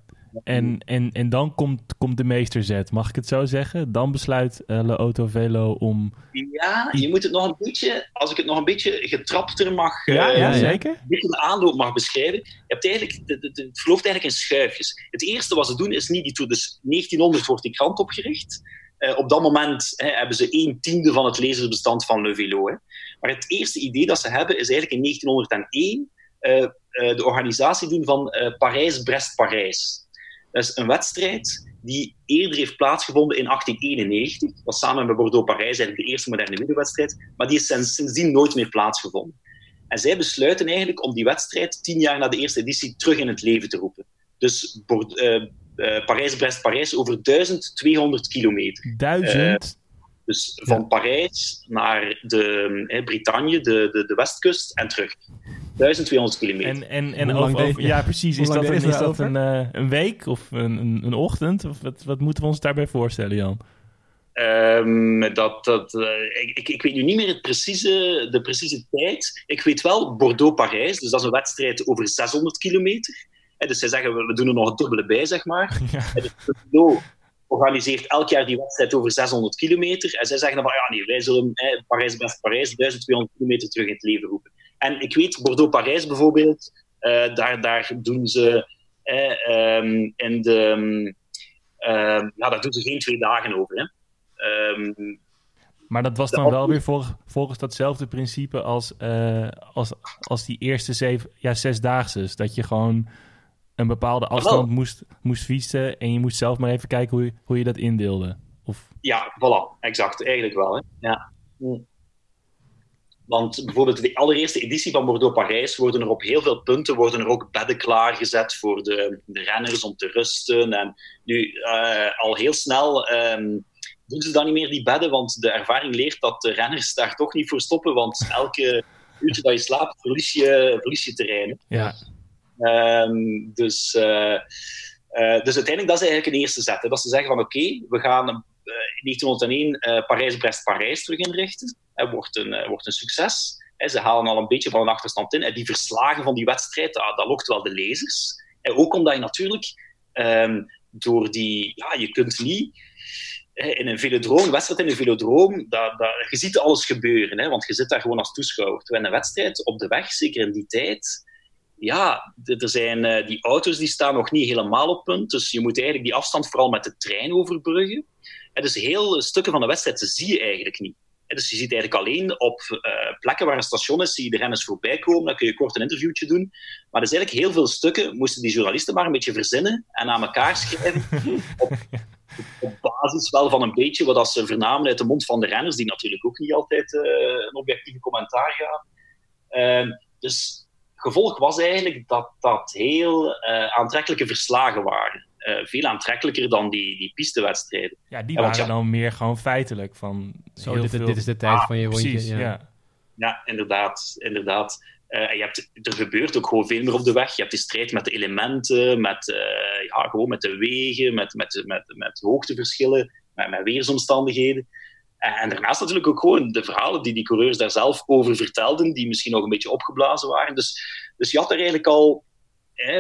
En, en, en dan komt, komt de meesterzet, mag ik het zo zeggen? Dan besluit uh, Le Auto Velo om... Ja, je moet het nog een beetje, als ik het nog een beetje getrapter mag... Ja, uh, ja zeker. Een beetje de aanloop mag beschrijven. Je hebt eigenlijk, de, de, de, het verloopt eigenlijk in schuifjes. Het eerste wat ze doen is niet die tour. Dus 1900 wordt die krant opgericht. Uh, op dat moment hè, hebben ze een tiende van het lezersbestand van Le Velo. Hè. Maar het eerste idee dat ze hebben is eigenlijk in 1901 de organisatie doen van Parijs-Brest-Parijs. Dat is een wedstrijd die eerder heeft plaatsgevonden in 1891. Dat was samen met Bordeaux-Parijs eigenlijk de eerste moderne wielerwedstrijd. Maar die is sindsdien nooit meer plaatsgevonden. En zij besluiten eigenlijk om die wedstrijd tien jaar na de eerste editie terug in het leven te roepen. Dus uh, uh, Parijs-Brest-Parijs over 1200 kilometer. Duizend? Uh, dus van Parijs naar de eh, Bretagne, de, de, de westkust en terug. 1200 kilometer. En, en, en over, over, ja, precies. Is dat, een, is dat een, uh, een week of een, een, een, ochtend? Of wat, wat moeten we ons daarbij voorstellen, Jan? Um, dat, dat, uh, ik, ik weet nu niet meer het precieze, de precieze tijd. Ik weet wel Bordeaux-Parijs, dus dat is een wedstrijd over 600 kilometer. En dus zij zeggen, we, we doen er nog een dubbele bij, zeg maar. [LAUGHS] Ja. En dus Bordeaux organiseert elk jaar die wedstrijd over 600 kilometer. En zij zeggen dan van, ja nee, wij zullen eh, Parijs-Best-Parijs 1200 kilometer terug in het leven roepen. En ik weet, Bordeaux-Parijs bijvoorbeeld, uh, daar, daar doen ze eh, um, in de... Um, ja, daar doen ze geen twee dagen over. Hè. Um, maar dat was dan wel weer volg, volgens datzelfde principe als, uh, als, als die eerste zeven, ja, zesdaagse. Dat je gewoon een bepaalde afstand moest, moest fietsen en je moest zelf maar even kijken hoe je, hoe je dat indeelde. Of... Ja, voilà, exact. Eigenlijk wel. Hè. Ja. Hm. Want bijvoorbeeld de allereerste editie van Bordeaux-Parijs worden er op heel veel punten worden er ook bedden klaargezet voor de, de renners om te rusten. En nu, uh, al heel snel um, doen ze dan niet meer die bedden, want de ervaring leert dat de renners daar toch niet voor stoppen, want elke uurtje dat je slaapt, verlies je, verlies je terrein. Ja. Um, dus, uh, uh, dus uiteindelijk, dat is eigenlijk een eerste zet. Hè, dat ze zeggen van oké, okay, we gaan 1901 Parijs-Brest-Parijs terug inrichten wordt, een, eh, wordt een succes. Ze halen al een beetje van een achterstand in. En die verslagen van die wedstrijd, dat, dat lokt wel de lezers. En ook omdat je natuurlijk um, door die... Ja, je kunt niet in een velodroom, wedstrijd in een velodroom, dat, je ziet alles gebeuren, hè, want je zit daar gewoon als toeschouwer. Terwijl een wedstrijd op de weg, zeker in die tijd, ja, er zijn, uh, die auto's die staan nog niet helemaal op punt, dus je moet eigenlijk die afstand vooral met de trein overbruggen. En dus heel stukken van de wedstrijd zie je eigenlijk niet. Dus je ziet eigenlijk alleen op uh, plekken waar een station is, zie je de renners voorbij komen. Dan kun je kort een interviewtje doen. Maar er zijn eigenlijk heel veel stukken, moesten die journalisten maar een beetje verzinnen en aan elkaar schrijven. [LAUGHS] op, op, basis wel van een beetje wat ze vernamen uit de mond van de renners, die natuurlijk ook niet altijd uh, een objectieve commentaar gaan. Uh, dus gevolg was eigenlijk dat dat heel aantrekkelijke verslagen waren. veel aantrekkelijker dan die, die pistewedstrijden. Ja, die waren dan meer gewoon feitelijk van... Zo, dit, dit, is de tijd van je rondje. Precies, ja. ja. inderdaad. inderdaad. Uh, je hebt, er gebeurt ook gewoon veel meer op de weg. Je hebt die strijd met de elementen, met, uh, ja, gewoon met de wegen, met, met, met, met hoogteverschillen, met, met weersomstandigheden. En daarnaast natuurlijk ook gewoon de verhalen die die coureurs daar zelf over vertelden, die misschien nog een beetje opgeblazen waren. Dus, dus je had er eigenlijk al,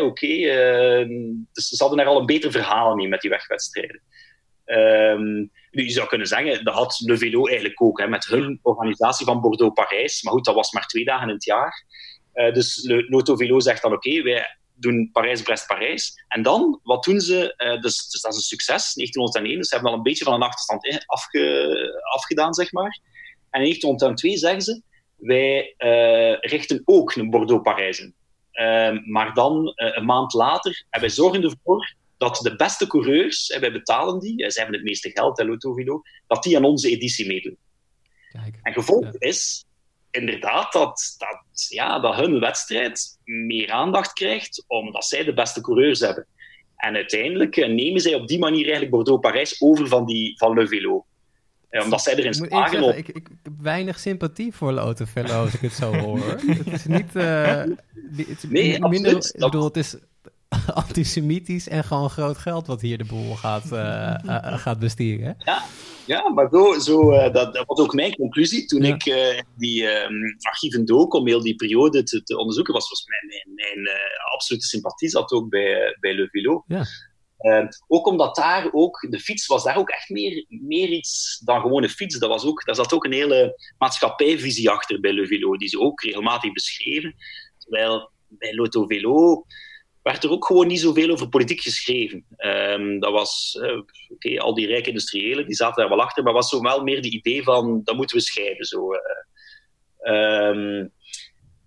oké, uh, dus ze hadden er al een beter verhaal mee met die wegwedstrijden. Um, nu, je zou kunnen zeggen, dat had Le Velo eigenlijk ook, hè, met hun organisatie van Bordeaux-Parijs. Maar goed, dat was maar twee dagen in het jaar. Uh, dus Lotto Velo zegt dan, oké, wij doen Parijs-Brest-Parijs. En dan, wat doen ze? Uh, dus, dus, dat is een succes, 1901. Dus ze hebben al een beetje van een achterstand afge, afgedaan, zeg maar. En in 1902 zeggen ze, wij uh, richten ook een Bordeaux-Parijs in. maar dan een maand later, en wij zorgen ervoor dat de beste coureurs, en wij betalen die, ze hebben het meeste geld, hè, Lotto dat die aan onze editie meedoen. Kijk, en gevolg is inderdaad dat, dat, ja, dat hun wedstrijd meer aandacht krijgt, omdat zij de beste coureurs hebben. En uiteindelijk eh, nemen zij op die manier eigenlijk Bordeaux-Parijs over van, die, van Le Velo. Eh, omdat zij erin slagen op... Ik, ik, heb weinig sympathie voor Lotto Velo, als ik het zo hoor. [LAUGHS] het is niet... Uh, het nee, minder, absoluut. Ik bedoel, het is [LAUGHS] antisemitisch en gewoon groot geld wat hier de boel gaat, uh, uh, gaat bestieren. Ja, ja, maar zo, zo uh, dat, dat, was ook mijn conclusie toen ik die um, archieven dook om heel die periode te, te onderzoeken. Was, was mijn, mijn, mijn absolute sympathie zat ook bij, bij Le Velo. Ja. Ehm, ook omdat daar ook, de fiets was daar ook echt meer, meer iets dan gewoon een fiets. Dat was ook, daar zat ook een hele maatschappijvisie achter bij Le Velo, die ze ook regelmatig beschreven. Terwijl bij Lotto Velo werd er ook gewoon niet zoveel over politiek geschreven. Um, dat was, uh, oké, al die rijke industriëlen, die zaten daar wel achter, maar was zo wel meer de idee van, dat moeten we scheiden. Zo. Uh,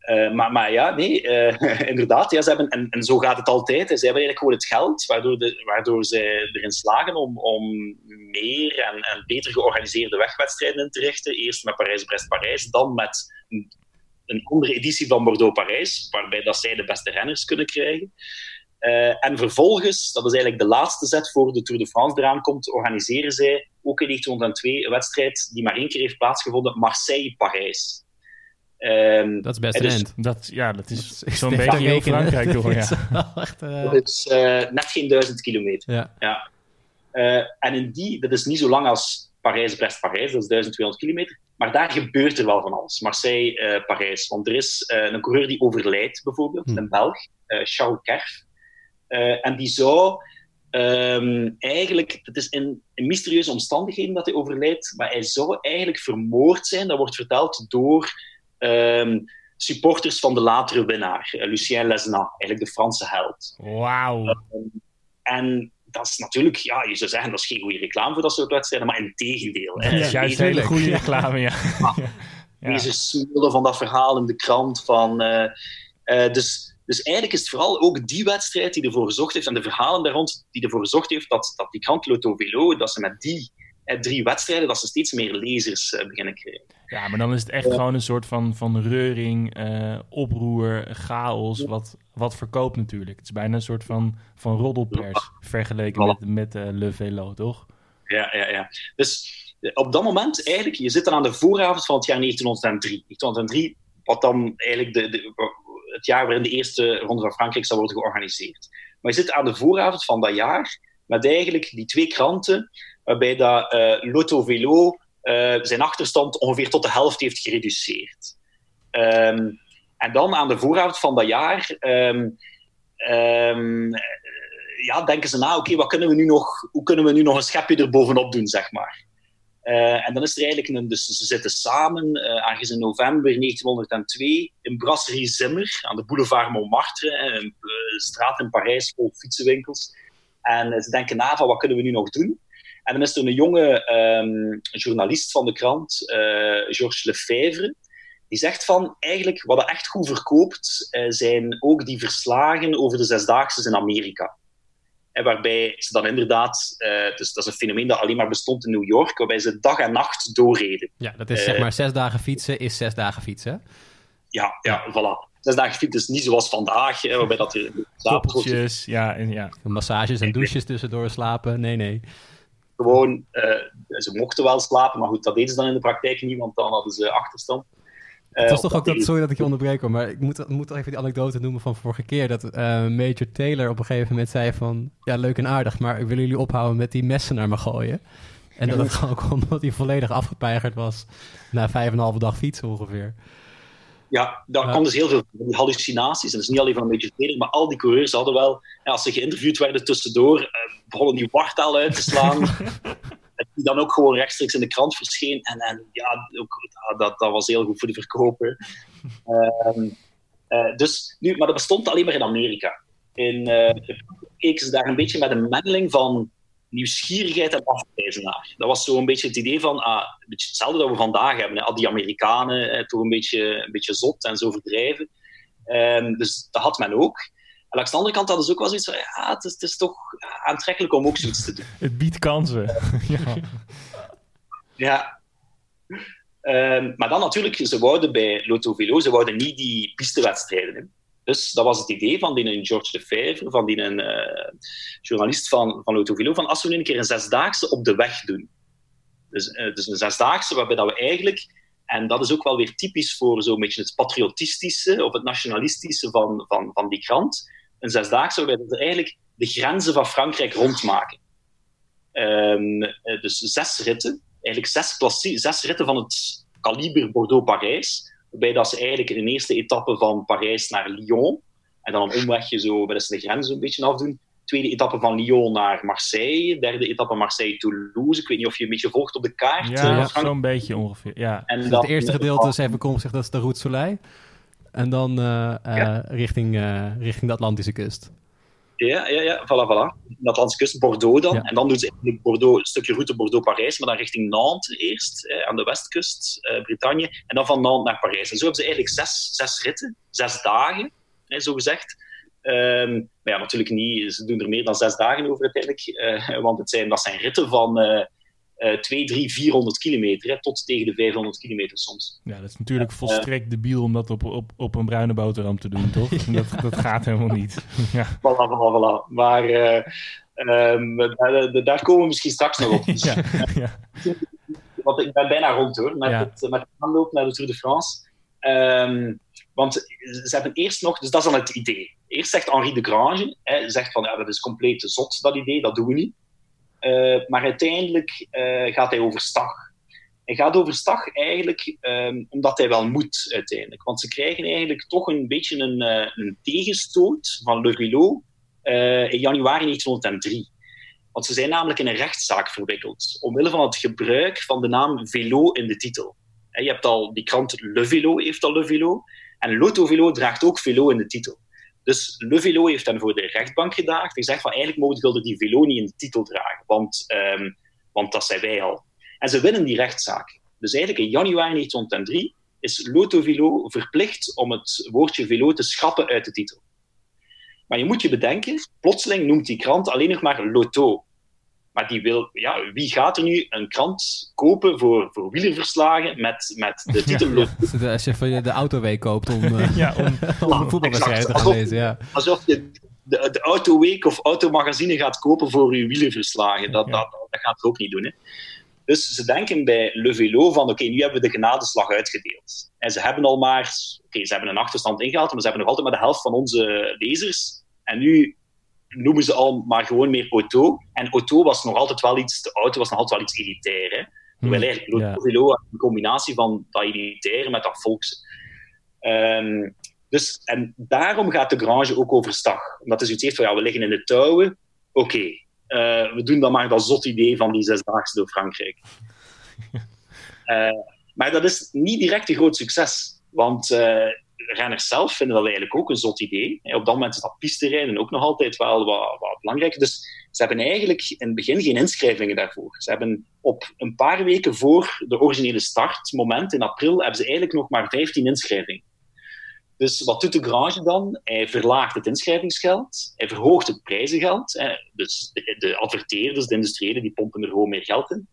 uh, maar, maar ja, nee, [LAUGHS] inderdaad, ja, ze hebben, en, en zo gaat het altijd. Ze hebben eigenlijk gewoon het geld, waardoor, de, waardoor zij erin slagen om, om meer en, en beter georganiseerde wegwedstrijden in te richten. Eerst met Parijs-Brest-Parijs, dan met een andere editie van Bordeaux-Parijs, waarbij dat zij de beste renners kunnen krijgen. Uh, en vervolgens, dat is eigenlijk de laatste zet voor de Tour de France eraan komt, organiseren zij ook in 1902 een wedstrijd die maar één keer heeft plaatsgevonden, Marseille-Parijs. Um, dat is best dus, dat, Ja, dat is, zo'n beetje heel Frankrijk door. [LAUGHS] Ja. Echt, uh... Dat is uh, net geen duizend kilometer. Ja. ja. Uh, en in die, dat is niet zo lang als Parijs-Brest-Parijs, dat is 1200 kilometer. Maar daar gebeurt er wel van alles. Marseille-Parijs. Uh, Want er is uh, een coureur die overlijdt, bijvoorbeeld, hmm. een Belg, uh, Charles Kerf. en die zou um, eigenlijk, het is in, in, mysterieuze omstandigheden dat hij overlijdt, maar hij zou eigenlijk vermoord zijn, dat wordt verteld door um, supporters van de latere winnaar, Lucien Lesnat, eigenlijk de Franse held. Wauw. Um, en dat is natuurlijk, ja, je zou zeggen, dat is geen goede reclame voor dat soort wedstrijden, maar in tegendeel. Hè. Ja, juist hele goede [LAUGHS] reclame, ja. ja. Deze smullen van dat verhaal in de krant van... Uh, uh, dus, dus eigenlijk is het vooral ook die wedstrijd die ervoor gezorgd heeft, en de verhalen daar rond, die ervoor gezorgd heeft dat, dat die krant Lotto Velo, dat ze met die drie wedstrijden, dat ze steeds meer lezers uh, beginnen krijgen. Ja, maar dan is het echt gewoon een soort van, van reuring, uh, oproer, chaos, wat, wat verkoopt natuurlijk. Het is bijna een soort van, van roddelpers vergeleken met, met uh, Le Velo, toch? Ja, ja, ja. Dus op dat moment eigenlijk, je zit dan aan de vooravond van het jaar 1903. 1903, wat dan eigenlijk de, de, het jaar waarin de eerste ronde van Frankrijk zal worden georganiseerd. Maar je zit aan de vooravond van dat jaar met eigenlijk die twee kranten waarbij dat, uh, Lotto Velo uh, zijn achterstand ongeveer tot de helft heeft gereduceerd. Um, en dan aan de vooravond van dat jaar um, um, ja, denken ze na, oké, wat kunnen we nu nog, hoe kunnen we nu nog een schepje erbovenop doen, zeg maar. En dan is er eigenlijk een, dus ze zitten samen, uh, ergens in november 1902, in Brasserie Zimmer, aan de boulevard Montmartre, een straat in Parijs vol fietsenwinkels. En ze denken na van, wat kunnen we nu nog doen? En dan is er een jonge um, journalist van de krant, uh, Georges Lefebvre, die zegt van, eigenlijk wat echt goed verkoopt, uh, zijn ook die verslagen over de zesdaagse in Amerika. En waarbij ze dan inderdaad, uh, dus dat is een fenomeen dat alleen maar bestond in New York, waarbij ze dag en nacht doorreden. Ja, dat is zeg maar zes dagen fietsen is zes dagen fietsen. Ja, ja, voilà. zes dagen fiets is niet zoals vandaag, hè, waarbij dat er Koppeltjes, ja, en ja. Massages en douches tussendoor slapen. Nee, nee. Gewoon, uh, ze mochten wel slapen, maar goed, dat deden ze dan in de praktijk niet, want dan hadden ze achterstand. Het was toch ook dat, sorry dat ik je onderbreek, maar ik moet, moet even die anekdote noemen van vorige keer. Dat uh, Major Taylor op een gegeven moment zei van, ja leuk en aardig, maar ik wil jullie ophouden met die messen naar me gooien. En dat het [LAUGHS] gewoon omdat hij volledig afgepeigerd was na vijf en een halve dag fietsen ongeveer. Ja, daar ja. dus heel veel van die hallucinaties. En dat is niet alleen van een beetje maar al die coureurs hadden wel, ja, als ze geïnterviewd werden tussendoor, eh, begonnen die wartaal uit te slaan. [LAUGHS] die dan ook gewoon rechtstreeks in de krant verscheen. En, en ja, ook, dat, dat was heel goed voor de verkoper. Ehm, uh, dus, nu, maar dat bestond alleen maar in Amerika. In, uh, keken ze daar een beetje met een mengeling van nieuwsgierigheid en afwijzen naar. Dat was zo een beetje het idee van, ah, een beetje hetzelfde dat we vandaag hebben. Hè. Al die Amerikanen, eh, toch een beetje, een beetje zot en zo verdrijven. Um, dus dat had men ook. En langs de andere kant hadden ze ook wel zoiets van, ja, het is, het is toch aantrekkelijk om ook zoiets te doen. [LAUGHS] Het biedt kansen. [LAUGHS] ja. ja. Um, maar dan natuurlijk, ze wouden bij Lotto Velo, ze wouden niet die pistewedstrijden. Dus dat was het idee van die George Lefebvre, van die uh, journalist van, van Lotto Velo, van als we nu een keer een zesdaagse op de weg doen. Dus, uh, dus een zesdaagse waarbij dat we eigenlijk, en dat is ook wel weer typisch voor zo'n beetje het patriotistische of het nationalistische van, van, van die krant, een zesdaagse waarbij we eigenlijk de grenzen van Frankrijk rondmaken. Um, dus zes ritten, eigenlijk zes, zes ritten van het kaliber Bordeaux-Parijs, waarbij dat ze eigenlijk in de eerste etappe van Parijs naar Lyon, en dan een omwegje zo, bij de grens een beetje afdoen, tweede etappe van Lyon naar Marseille, derde etappe Marseille-Toulouse. Ik weet niet of je een beetje volgt op de kaart. Ja, uh, zo'n beetje ongeveer. Ja. En dus het eerste gedeelte is even kom, zegt dat is de Route Soleil. En dan uh, ja. richting, richting de Atlantische kust. Ja, ja, ja, voilà, voilà. De Atlantische kust, Bordeaux dan. Ja. En dan doen ze eigenlijk Bordeaux, een stukje route Bordeaux-Parijs, maar dan richting Nantes eerst, eh, aan de westkust, eh, Bretagne. En dan van Nantes naar Parijs. En zo hebben ze eigenlijk zes, zes ritten, zes dagen, eh, zo gezegd. Um, maar ja, natuurlijk niet, ze doen er meer dan zes dagen over uiteindelijk. Uh, want het zijn, dat zijn ritten van uh, 2, 3, 400 kilometer, hè, tot tegen de 500 kilometer soms. Ja, dat is natuurlijk uh, volstrekt debiel om dat op, op, op een bruine boterham te doen, toch? [LAUGHS] ja. dat, dat gaat helemaal niet. [LAUGHS] ja. Voilà, voilà, voilà. Maar uh, um, daar, daar, komen we misschien straks nog op. [LAUGHS] ja. ja. Want ik ben bijna rond hoor, met, ja. het, met het aanloop naar de Tour de France. Um, want ze hebben eerst nog, dus dat is dan het idee. Eerst zegt Henri de Grange, hè, zegt van ja, dat is compleet zot, dat idee, dat doen we niet. Uh, maar uiteindelijk uh, gaat hij overstag. Hij gaat overstag eigenlijk um, omdat hij wel moet uiteindelijk. Want ze krijgen eigenlijk toch een beetje een, uh, een tegenstoot van Le Velo in januari 1903. Want ze zijn namelijk in een rechtszaak verwikkeld. Omwille van het gebruik van de naam Velo in de titel. Je hebt al, die krant Le Velo heeft al Le Velo. En Lotto Velo draagt ook Velo in de titel. Dus Le Velo heeft dan voor de rechtbank gedaagd en gezegd van eigenlijk mogen Gulden die Velo niet in de titel dragen, want, um, want dat zijn wij al. En ze winnen die rechtszaak. Dus eigenlijk in januari 1903 is Lotto Velo verplicht om het woordje Velo te schrappen uit de titel. Maar je moet je bedenken, plotseling noemt die krant alleen nog maar Lotto. Maar die wil, ja, wie gaat er nu een krant kopen voor, voor wielerverslagen met, met de [LAUGHS] titel Lotto? Ja, als je de, de autoweek koopt om, [LAUGHS] ja, om, [LAUGHS] om een voetbalwedstrijd te gaan lezen. Ja. Alsof je de, de Autoweek of Automagazine gaat kopen voor je wielerverslagen. Dat, ja. dat, dat gaat het ook niet doen. Hè. Dus ze denken bij Le Velo van, oké, okay, nu hebben we de genadeslag uitgedeeld. En ze hebben al maar, oké, okay, ze hebben een achterstand ingehaald, maar ze hebben nog altijd maar de helft van onze lezers. En nu noemen ze al maar gewoon meer auto. En auto was nog altijd wel iets, de auto was nog altijd wel iets elitair. Hè? Terwijl hmm, eigenlijk. Velo een combinatie van dat elitaire met dat volks. Um, dus, en daarom gaat de Grange ook overstag. Omdat hij zoiets heeft van, ja, we liggen in de touwen. Oké, okay, uh, we doen dan maar dat zot idee van die zesdaagse door Frankrijk. uh, [LAUGHS] maar dat is niet direct een groot succes. Want uh, renners zelf vinden dat eigenlijk ook een zot idee. Op dat moment is dat pisterijden ook nog altijd wel wat, wat belangrijk. Dus ze hebben eigenlijk in het begin geen inschrijvingen daarvoor. Ze hebben op een paar weken voor de originele startmoment in april hebben ze eigenlijk nog maar 15 inschrijvingen. Dus wat doet de Grange dan? Hij verlaagt het inschrijvingsgeld, hij verhoogt het prijzengeld. Dus de, de adverteerders, de industriëlen, die pompen er gewoon meer geld in.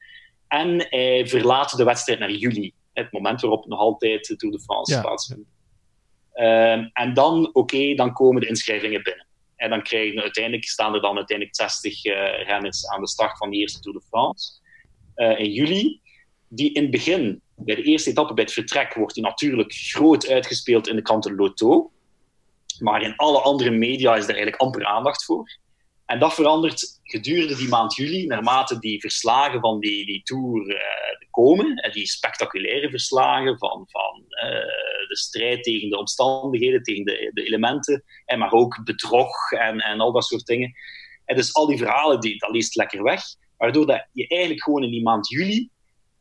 En hij verlaat de wedstrijd naar juli, het moment waarop nog altijd de Tour de France ja. plaatsvindt. Ehm, en dan, oké, dan komen de inschrijvingen binnen. En dan krijgen uiteindelijk, staan er dan uiteindelijk 60 renners aan de start van de eerste Tour de France. in juli, die in het begin, bij de eerste etappe, bij het vertrek, wordt die natuurlijk groot uitgespeeld in de kranten Lotto. Maar in alle andere media is er eigenlijk amper aandacht voor. En dat verandert gedurende die maand juli, naarmate die verslagen van die, die Tour uh, komen. Die spectaculaire verslagen van, van uh, de strijd tegen de omstandigheden, tegen de, de elementen. En maar ook bedrog en, en al dat soort dingen. En dus al die verhalen, die, dat leest lekker weg. Waardoor dat je eigenlijk gewoon in die maand juli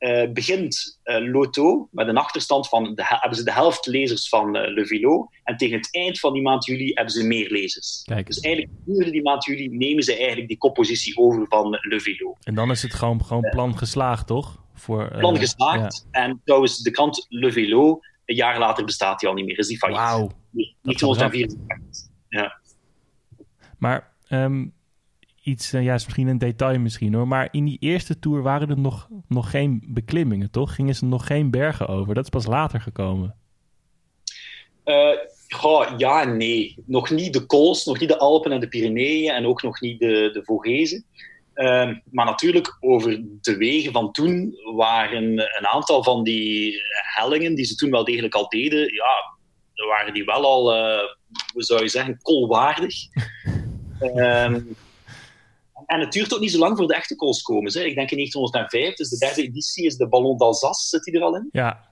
uh, begint uh, Loto met een achterstand van de, hebben ze de helft lezers van uh, Le Velo. En tegen het eind van die maand juli hebben ze meer lezers. Kijk. Dus eigenlijk gedurende die maand juli nemen ze eigenlijk die koppositie over van Le Velo. En dan is het gewoon, gewoon plan geslaagd, toch? Voor, plan geslaagd. Ja. En trouwens, de krant Le Velo, een jaar later bestaat die al niet meer. Is die failliet. Wauw. 1944. Ja. Maar um, iets, uh, ja, is misschien een detail misschien hoor, maar in die eerste tour waren er nog, nog geen beklimmingen, toch? Gingen ze nog geen bergen over? Dat is pas later gekomen. Uh, goh, ja nee. Nog niet de Kools, nog niet de Alpen en de Pyreneeën en ook nog niet de, de Vogezen. Uh, maar natuurlijk, over de wegen van toen waren een aantal van die hellingen die ze toen wel degelijk al deden, ja, waren die wel al, uh, hoe zou je zeggen, koolwaardig. um, [LAUGHS] en het duurt ook niet zo lang voor de echte calls komen. Hè. Ik denk in 1905, dus de derde editie, is de Ballon d'Alsace, zit die er al in. Ja.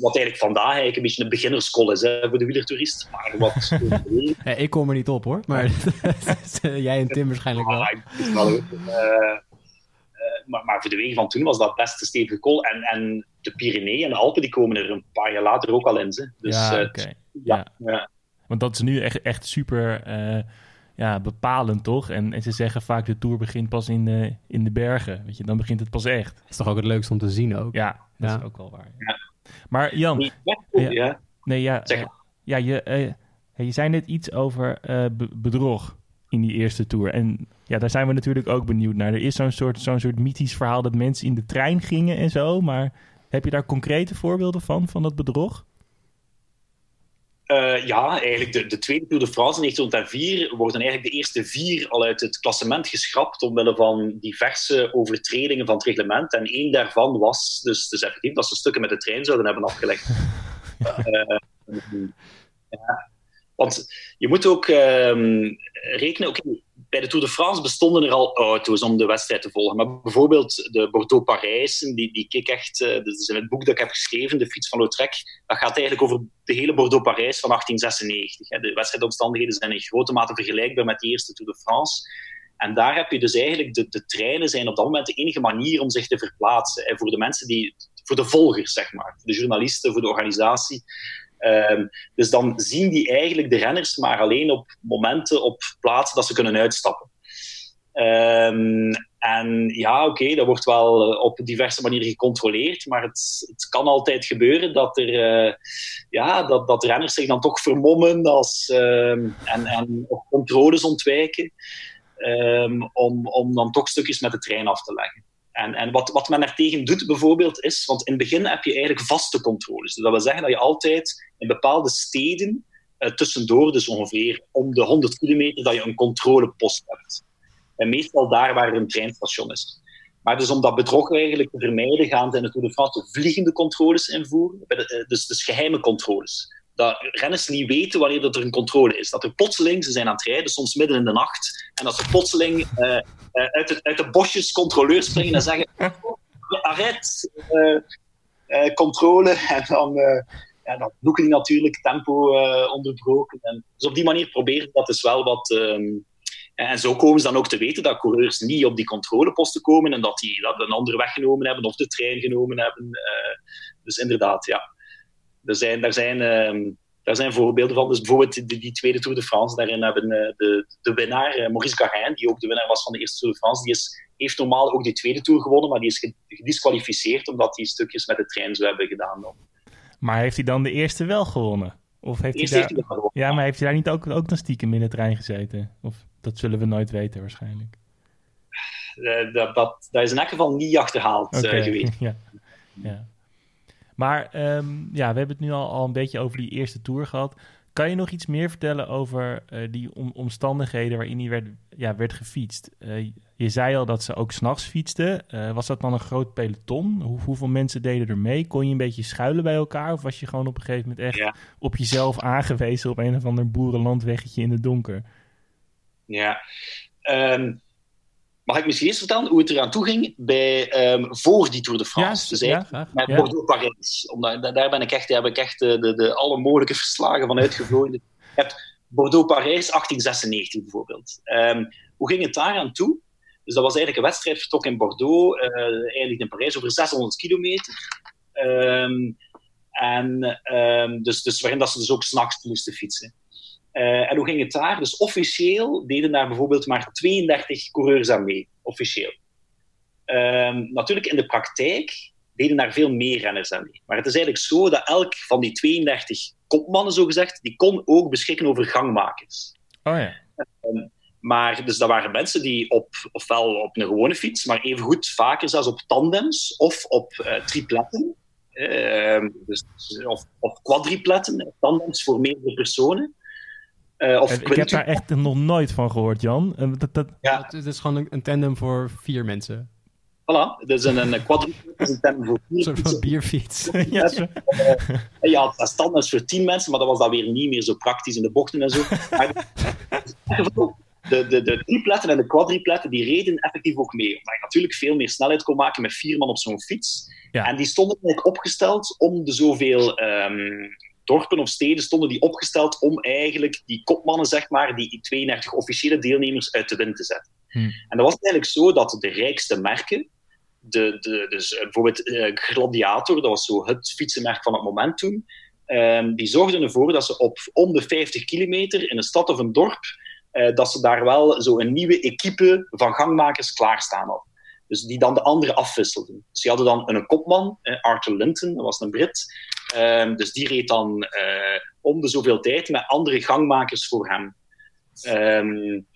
Wat eigenlijk vandaag eigenlijk een beetje een beginnerscall is hè, voor de wielertourist. Maar wat... [LAUGHS] ja, ik kom er niet op hoor, maar [LAUGHS] jij en Tim waarschijnlijk wel. Ah, wel uh, uh, maar, maar, voor de wegen van toen was dat best een stevige call. En, en de Pyreneeën en de Alpen die komen er een paar jaar later ook al in. Hè. Dus, ja, oké. Okay. Ja, ja. Want dat is nu echt, echt super ja, bepalend, toch? En, en, ze zeggen vaak de Tour begint pas in de, in de bergen. Weet je, dan begint het pas echt. Dat is toch ook het leukste om te zien ook? Ja, dat ja. is ook wel waar. Ja. Maar Jan... Ja, ja. Nee, ja, uh, ja je, uh, je zei net iets over uh, bedrog in die eerste Tour. En ja, daar zijn we natuurlijk ook benieuwd naar. Er is zo'n soort, zo'n soort mythisch verhaal dat mensen in de trein gingen en zo. Maar heb je daar concrete voorbeelden van, van dat bedrog? Uh, ja, eigenlijk de, de, tweede Tour de France in 1904 worden eigenlijk de eerste vier al uit het klassement geschrapt omwille van diverse overtredingen van het reglement. En één daarvan was dus, dus effectief dat ze stukken met de trein zouden hebben afgelegd. uh, [LAUGHS] ja. Want je moet ook um, rekenen, oké, okay, bij de Tour de France bestonden er al auto's om de wedstrijd te volgen. Maar bijvoorbeeld de Bordeaux-Parijs, die, die kijk echt... Uh, dus in het boek dat ik heb geschreven, De Fiets van Lautrec, dat gaat eigenlijk over de hele Bordeaux-Parijs van 1896. Hè. De wedstrijdomstandigheden zijn in grote mate vergelijkbaar met de eerste Tour de France. En daar heb je dus eigenlijk... De, de treinen zijn op dat moment de enige manier om zich te verplaatsen. Hè, voor de mensen die... Voor de volgers, zeg maar. De journalisten, voor de organisatie. Um, dus dan zien die eigenlijk de renners maar alleen op momenten, op plaatsen dat ze kunnen uitstappen. Um, en ja, oké, dat wordt wel op diverse manieren gecontroleerd, maar het, het kan altijd gebeuren dat, er, uh, ja, dat, dat renners zich dan toch vermommen als, um, en, en controles ontwijken, om, om dan toch stukjes met de trein af te leggen. En, en wat, wat men er tegen doet bijvoorbeeld is, want in het begin heb je eigenlijk vaste controles. Dus dat wil zeggen dat je altijd in bepaalde steden uh, tussendoor, dus ongeveer om de 100 kilometer, dat je een controlepost hebt. En meestal daar waar er een treinstation is. Maar dus om dat bedrog eigenlijk te vermijden, gaan ze in de Tour de France vliegende controles invoeren. Dus, dus geheime controles dat renners niet weten wanneer dat er een controle is. Dat er plotseling, ze zijn aan het rijden, soms midden in de nacht, en dat ze plotseling uh, uh, uit, de, uit de bosjes controleurs springen en zeggen: arrête, uh, controle. [LAUGHS] En dan, ja, dan zoeken die natuurlijk tempo onderbroken. En dus op die manier proberen dat is wel wat. Um, en zo komen ze dan ook te weten dat coureurs niet op die controleposten komen en dat die dat een andere weg genomen hebben of de trein genomen hebben. dus inderdaad, ja er zijn, daar, zijn, uh, daar zijn voorbeelden van. Dus bijvoorbeeld die, die, tweede Tour de France, daarin hebben uh, de, de winnaar, uh, Maurice Garin, die ook de winnaar was van de eerste Tour de France, die is, heeft normaal ook die tweede Tour gewonnen, maar die is gedisqualificeerd omdat hij stukjes met de trein zou hebben gedaan. Dan. Maar heeft hij dan de eerste wel gewonnen? Of heeft hij daar... Heeft hij ja, maar heeft hij daar niet ook, ook dan stiekem in de trein gezeten? Of dat zullen we nooit weten waarschijnlijk. Uh, dat, dat, dat is in elk geval niet achterhaald okay. uh, geweest. [LAUGHS] ja. ja. Maar um, ja, we hebben het nu al, al een beetje over die eerste tour gehad. kan je nog iets meer vertellen over uh, die omstandigheden waarin hij werd, ja, werd gefietst? Uh, je zei al dat ze ook s'nachts fietsten. Uh, was dat dan een groot peloton? Hoe, hoeveel mensen deden er mee? Kon je een beetje schuilen bij elkaar? Of was je gewoon op een gegeven moment echt ja. op jezelf aangewezen op een of ander boerenlandweggetje in het donker? Ja, um, Mag ik misschien eens vertellen hoe het eraan toe ging bij, um, voor die Tour de France? Ja, dus ja, met ja. Bordeaux-Parijs. Daar ben ik echt, daar heb ik echt de, de, de alle mogelijke verslagen van uitgevlogen. Je hebt Bordeaux-Parijs 1896 bijvoorbeeld. Um, hoe ging het daar aan toe? Dus dat was eigenlijk een wedstrijd vertrok in Bordeaux, uh, in Parijs, over 600 kilometer. Um, en dus, dus waarin dat ze dus ook s'nachts moesten fietsen. Uh, en hoe ging het daar? Dus officieel deden daar bijvoorbeeld maar 32 coureurs aan mee. Officieel. Um, natuurlijk, in de praktijk deden daar veel meer renners aan mee. Maar het is eigenlijk zo dat elk van die 32 kopmannen, zogezegd, die kon ook beschikken over gangmakers. Oh ja. Um, maar dus dat waren mensen die op, ofwel op een gewone fiets, maar evengoed vaker zelfs op tandems of op uh, tripletten. Uh, dus, of, of quadripletten, tandems voor meerdere personen. Uh, of ik heb daar echt nog nooit van gehoord, Jan. Uh, dat, dat... Ja. Het is gewoon een, een, tandem voor vier mensen. Voilà, dus een, een [LAUGHS] quadruple is een tandem voor vier Een soort van bierfiets. [LAUGHS] ja, uh, ja, dat standaard voor tien mensen, maar dat was dan weer niet meer zo praktisch in de bochten en zo. [LAUGHS] de, de, de tripletten en de quadripletten die reden effectief ook mee. Omdat je natuurlijk veel meer snelheid kon maken met vier man op zo'n fiets. Ja. En die stonden eigenlijk opgesteld om de zoveel um, dorpen of steden stonden die opgesteld om eigenlijk die kopmannen, zeg maar, die 32 officiële deelnemers uit de wind te zetten. Hmm. En dat was eigenlijk zo dat de rijkste merken, de, de, dus bijvoorbeeld uh, Gladiator, dat was zo het fietsenmerk van het moment toen, um, die zorgden ervoor dat ze op om de 50 kilometer in een stad of een dorp, uh, dat ze daar wel zo een nieuwe equipe van gangmakers klaarstaan hadden. Dus die dan de anderen afwisselden. Dus die hadden dan een kopman, Arthur Linton, dat was een Brit. Um, dus die reed dan uh, om de zoveel tijd met andere gangmakers voor hem. Um,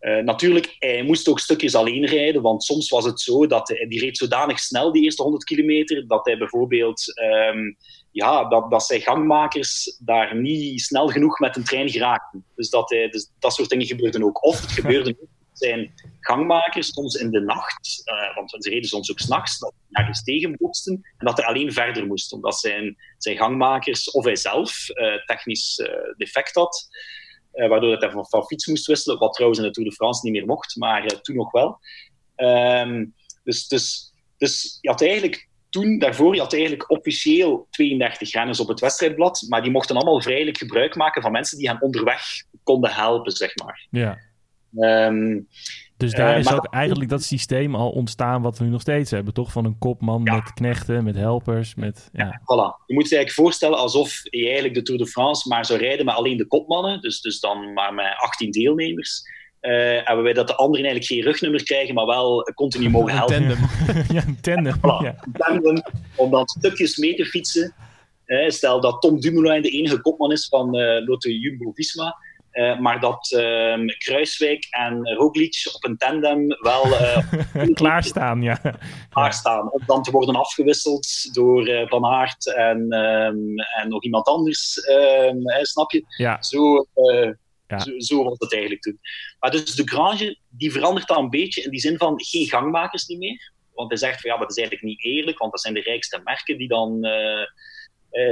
uh, natuurlijk, hij moest ook stukjes alleen rijden, want soms was het zo dat hij die reed zodanig snel, die eerste 100 kilometer, dat hij bijvoorbeeld, um, ja, dat, dat zijn gangmakers daar niet snel genoeg met een trein geraakten. Dus dat, hij, dus dat soort dingen gebeurden ook. Of het [LAUGHS] gebeurde ook zijn gangmakers soms in de nacht, uh, want ze reden soms ook s'nachts, dat ze ergens tegenbotsten en dat hij alleen verder moest, omdat zijn, zijn gangmakers of hij zelf uh, technisch uh, defect had, waardoor hij van, van, fiets moest wisselen, wat trouwens in de Tour de France niet meer mocht, maar toen nog wel. Um, dus, dus, dus je had eigenlijk toen, daarvoor, je had eigenlijk officieel 32 renners op het wedstrijdblad, maar die mochten allemaal vrijelijk gebruik maken van mensen die hen onderweg konden helpen, zeg maar. Ja. Um, dus daar uh, is ook eigenlijk dat systeem al ontstaan wat we nu nog steeds hebben, toch? Van een kopman ja. met knechten, met helpers, met... Ja. ja. voilà. Je moet je eigenlijk voorstellen alsof je eigenlijk de Tour de France maar zou rijden met alleen de kopmannen, dus, dus dan maar met 18 deelnemers. Uh, en waarbij dat de anderen eigenlijk geen rugnummer krijgen, maar wel continu [LAUGHS] mogen helpen. Een tandem. [LAUGHS] ja, een tandem. Voilà. Ja. Een tandem om dan stukjes mee te fietsen. Uh, stel dat Tom Dumoulin de enige kopman is van uh, Lotto Jumbo-Visma. Uh, maar dat uh, Kruiswijk en Roglic op een tandem wel... [LAUGHS] Uh, klaarstaan, ja. Klaarstaan, om dan te worden afgewisseld door uh, Van Aert en, um, en nog iemand anders, snap je? Ja. Zo, ja. zo, zo was het eigenlijk toen. Maar dus de Grange, die verandert dan een beetje in die zin van geen gangmakers niet meer. Want hij zegt van ja, dat is eigenlijk niet eerlijk, want dat zijn de rijkste merken die dan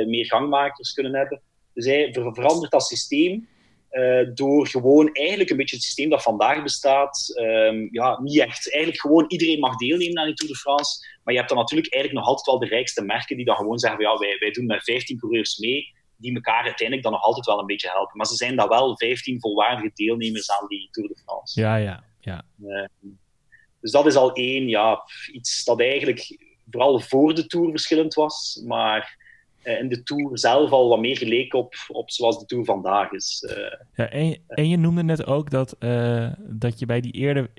meer gangmakers kunnen hebben. Dus hij verandert dat systeem uh, door gewoon eigenlijk een beetje het systeem dat vandaag bestaat. Um, ja, niet echt. Eigenlijk gewoon iedereen mag deelnemen aan die Tour de France. Maar je hebt dan natuurlijk eigenlijk nog altijd wel de rijkste merken die dan gewoon zeggen: ja, wij, wij doen met 15 coureurs mee. Die elkaar uiteindelijk dan nog altijd wel een beetje helpen. Maar ze zijn dan wel 15 volwaardige deelnemers aan die Tour de France. Ja, ja, ja. Uh, dus dat is al één, ja, iets dat eigenlijk vooral voor de Tour verschillend was. Maar in de Tour zelf al wat meer geleek op, op zoals de Tour vandaag is. Uh, ja, en, en, je noemde net ook dat, uh, dat je bij die eerder,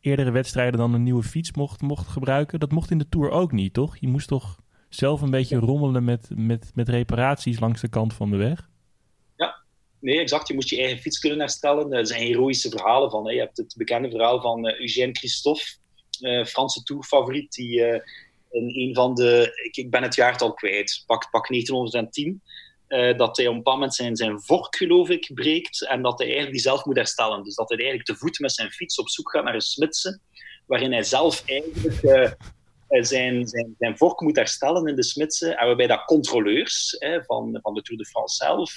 eerdere wedstrijden dan een nieuwe fiets mocht, mocht gebruiken. Dat mocht in de Tour ook niet, toch? Je moest toch zelf een beetje rommelen met, met, met reparaties langs de kant van de weg? Ja, nee, exact. Je moest je eigen fiets kunnen herstellen. Er zijn heroïsche verhalen van. Hè. Je hebt het bekende verhaal van uh, Eugène Christophe, Franse Tourfavoriet, die in een van de, ik, ik ben het jaartal kwijt, pak, pak 1910. uh, dat hij op een bepaald moment zijn, zijn vork, geloof ik, breekt en dat hij eigenlijk die zelf moet herstellen. Dus dat hij eigenlijk te voet met zijn fiets op zoek gaat naar een smidse, waarin hij zelf eigenlijk uh, zijn, zijn, zijn vork moet herstellen in de smidse en waarbij dat controleurs van, van de Tour de France zelf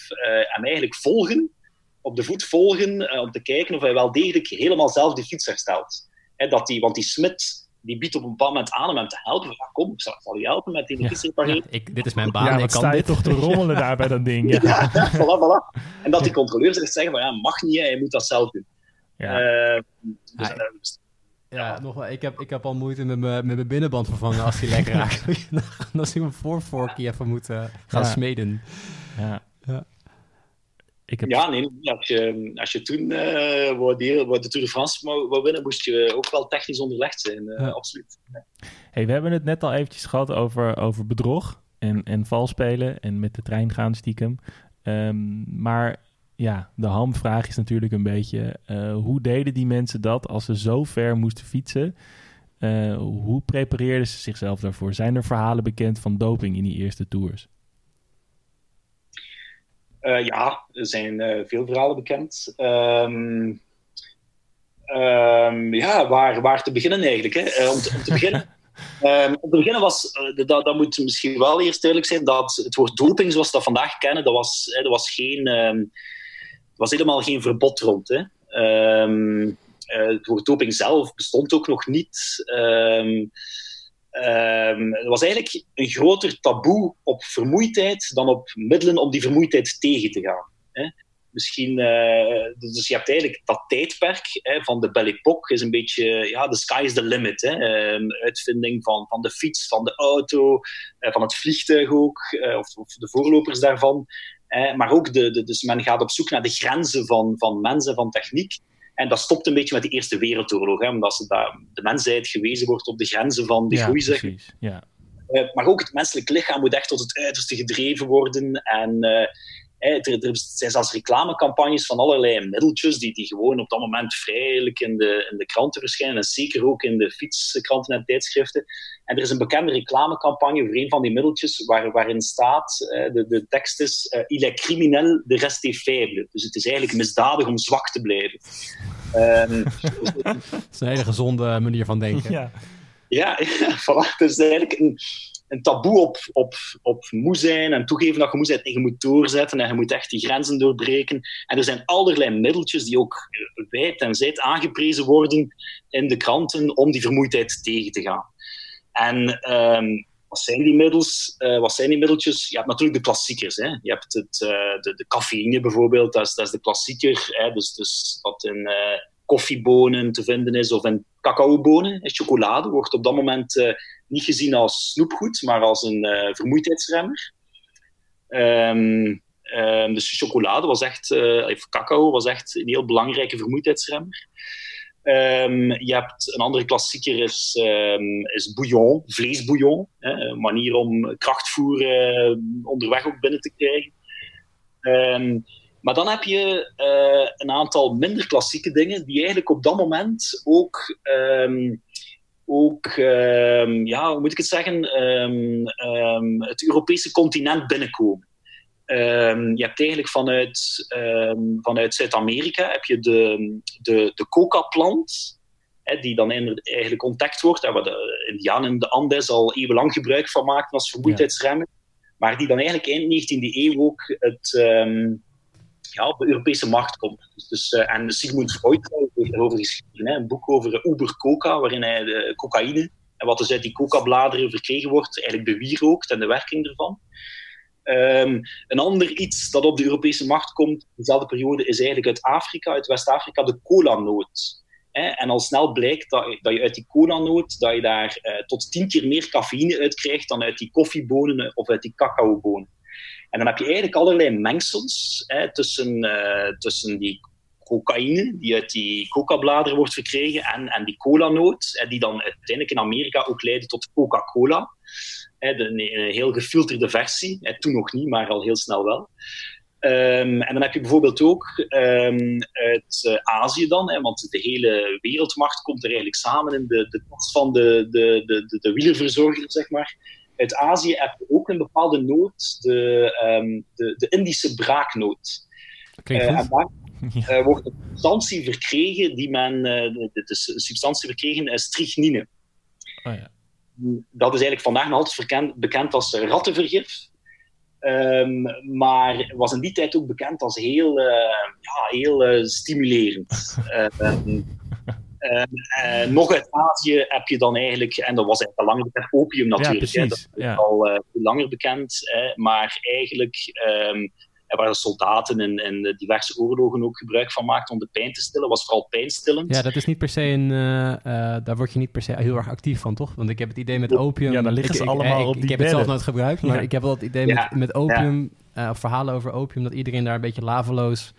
hem eigenlijk volgen, op de voet volgen, om te kijken of hij wel degelijk helemaal zelf die fiets herstelt. dat die, want die smid die biedt op een bepaald moment aan om hem te helpen. Van, kom, ik zal, zal je helpen met die fiets repareren. Ja, dit is mijn baan, ja, ik kan sta je dit. toch te rommelen daar bij dat [LAUGHS] ding. Ja, ja voilà, voilà. En dat die controleurs echt zeggen van, ja, mag niet, hij moet dat zelf doen. Ja. Uh, dus, ja, ja, nog wel. Ik heb, ik heb al moeite met mijn, met mijn binnenband vervangen als die lekker raakt. [LAUGHS] dan als ik mijn voorvorkje even moet uh, gaan Ja. smeden. Ja. Ja. Ik heb, Ja, nee, als je, als je toen uh, de Tour de France wou, winnen, moest je ook wel technisch onderlegd zijn, uh, Ja. absoluut. Hey, we hebben het net al eventjes gehad over, over bedrog en, en valspelen en met de trein gaan stiekem. Ehm, maar ja, de hamvraag is natuurlijk een beetje, eh, hoe deden die mensen dat als ze zo ver moesten fietsen? Eh, hoe prepareerden ze zichzelf daarvoor? Zijn er verhalen bekend van doping in die eerste tours? Uh, ja, er zijn uh, veel verhalen bekend. Um, um, ja, waar, waar te beginnen eigenlijk? Hè? Uh, om, te, om, te beginnen, um, [LAUGHS] om te beginnen was, dat, dat moet misschien wel eerst duidelijk zijn, dat het woord doping zoals we dat vandaag kennen, dat was, hè, dat was, geen, was helemaal geen verbod rond. Hè? het woord doping zelf bestond ook nog niet. Um, er was eigenlijk een groter taboe op vermoeidheid dan op middelen om die vermoeidheid tegen te gaan. Hè. Misschien, uh, dus je hebt eigenlijk dat tijdperk hè, van de Belle Époque is een beetje, ja, the sky is the limit. Hè. Um, uitvinding van, van de fiets, van de auto, uh, van het vliegtuig ook, uh, of, of, de voorlopers daarvan. maar ook, de, de, dus men gaat op zoek naar de grenzen van, van mensen, van techniek. En dat stopt een beetje met de Eerste Wereldoorlog, hè, omdat ze daar, de mensheid gewezen wordt op de grenzen van de ja, groei. Precies, ja. Uh, maar ook het menselijk lichaam moet echt tot het uiterste gedreven worden. En uh, er, er, zijn zelfs reclamecampagnes van allerlei middeltjes die, die gewoon op dat moment vrijelijk in de, in de kranten verschijnen. En zeker ook in de fietskranten en tijdschriften. En er is een bekende reclamecampagne voor een van die middeltjes waar, waarin staat, de, de tekst is, uh, il est criminel de rester faible. Dus het is eigenlijk misdadig om zwak te blijven. Um, [LAUGHS] dat is een hele gezonde manier van denken. Ja. Ja, [LAUGHS] ja voilà. Het is eigenlijk een, een taboe op, op, op moe zijn en toegeven dat je moe bent en je moet doorzetten en je moet echt die grenzen doorbreken. En er zijn allerlei middeltjes die ook wijd en zijd aangeprezen worden in de kranten om die vermoeidheid tegen te gaan. En um, wat zijn die middels? Uh, wat zijn die middeltjes? Je hebt natuurlijk de klassiekers. Hè? Je hebt het, uh, de, de cafeïne bijvoorbeeld, dat is, dat is de klassieker. Hè? Dus, dus wat in uh, koffiebonen te vinden is of in cacaobonen. En chocolade wordt op dat moment niet gezien als snoepgoed, maar als een uh, vermoeidheidsremmer. Um, um, dus chocolade was echt, uh, cacao was echt een heel belangrijke vermoeidheidsremmer. Um, je hebt een andere klassieker is, is bouillon, vleesbouillon. Hè, een manier om krachtvoer onderweg ook binnen te krijgen. Maar dan heb je een aantal minder klassieke dingen die eigenlijk op dat moment ook, ook um, ja, hoe moet ik het zeggen, um, het Europese continent binnenkomen. je hebt eigenlijk vanuit, vanuit Zuid-Amerika heb je de, de, de coca-plant, die dan eigenlijk ontdekt wordt, waar de Indianen in de Andes al eeuwenlang gebruik van maakten als vermoeidheidsremmen, maar die dan eigenlijk eind 19e eeuw ook het op de Europese markt komt. Dus, dus, uh, en Sigmund Freud heeft erover geschreven, hè, een boek over Uber Coca, waarin hij de cocaïne en wat dus uit die coca-bladeren verkregen wordt, eigenlijk bewierookt en de werking ervan. Um, een ander iets dat op de Europese markt komt in dezelfde periode is eigenlijk uit Afrika, uit West-Afrika, de cola-noot. En al snel blijkt dat, dat je uit die cola-noot dat je daar uh, tot tien keer meer cafeïne uit krijgt dan uit die koffiebonen of uit die cacaobonen. En dan heb je eigenlijk allerlei mengsels hè, tussen, uh, tussen die cocaïne die uit die coca-bladeren wordt verkregen en, en die cola-noot, die dan uiteindelijk in Amerika ook leidde tot Coca-Cola. Een heel gefilterde versie, toen nog niet, maar al heel snel wel. Um, en dan heb je bijvoorbeeld ook um, uit uh, Azië dan, hè, want de hele wereldmacht komt er eigenlijk samen in de, de van de, de, de, de, de wielerverzorger, zeg maar. Uit Azië heb je ook een bepaalde noot, de, um, de, de Indische braaknoot. Uh, goed. en daar [LAUGHS] uh, wordt een substantie verkregen die men, is een substantie verkregen, uh, strychnine. Oh, ja. Dat is eigenlijk vandaag nog altijd verkend, bekend als rattenvergif. Um, maar was in die tijd ook bekend als heel, ja, heel stimulerend. um, [LAUGHS] uh, nog uit Azië heb je dan eigenlijk, en dat was eigenlijk al langer bekend, opium natuurlijk. Ja, hè, dat is ja. al uh, langer bekend. Hè, maar eigenlijk um, er waren soldaten in, in diverse oorlogen ook gebruik van maakten om de pijn te stillen. was vooral pijnstillend. Ja, dat is niet per se een. Uh, uh, daar word je niet per se heel erg actief van, toch? Want ik heb het idee met opium. Ja, dan liggen ik, ze ik, allemaal ik, op die Ik heb bedden. het zelf nooit gebruikt, maar ja. ik heb wel het idee ja. met, met opium, ja. uh, verhalen over opium, dat iedereen daar een beetje laveloos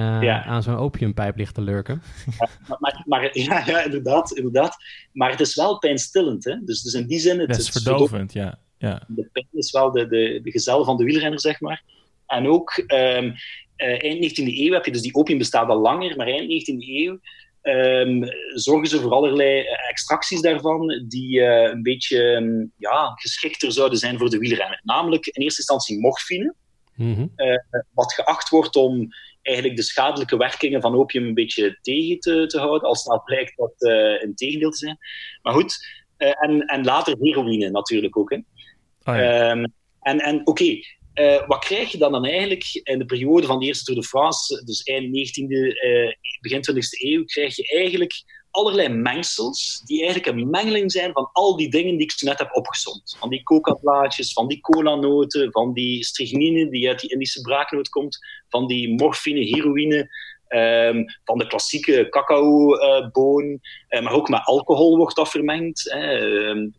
ja. aan zo'n opiumpijp ligt te lurken. maar, maar, maar [LAUGHS] ja, ja, inderdaad, inderdaad. Maar het is wel pijnstillend, hè? Dus, dus in die zin. Het, het is verdovend, ja. ja. De pijn is wel de, de, de gezel van de wielrenner, zeg maar. En ook um, uh, eind 19e eeuw heb je, dus die opium bestaat al langer, maar eind 19e eeuw um, zorgen ze voor allerlei extracties daarvan die uh, een beetje um, ja, geschikter zouden zijn voor de wielrenner. Namelijk in eerste instantie morfine, mm -hmm. uh, wat geacht wordt om eigenlijk de schadelijke werkingen van opium een beetje tegen te, te houden, als snel blijkt dat uh, een tegendeel te zijn. Maar goed, en, en later heroïne natuurlijk ook. Hè. Oh ja. en en oké, okay, uh, wat krijg je dan, dan eigenlijk in de periode van de eerste Tour de France, dus eind 19e, uh, begin 20e eeuw, krijg je eigenlijk allerlei mengsels die eigenlijk een mengeling zijn van al die dingen die ik net heb opgezomd. Van die coca-blaadjes, van die cola-noten, van die strychnine die uit die Indische braaknoot komt, van die morfine, heroïne, um, van de klassieke cacaoboon, uh, maar ook met alcohol wordt dat vermengd. Een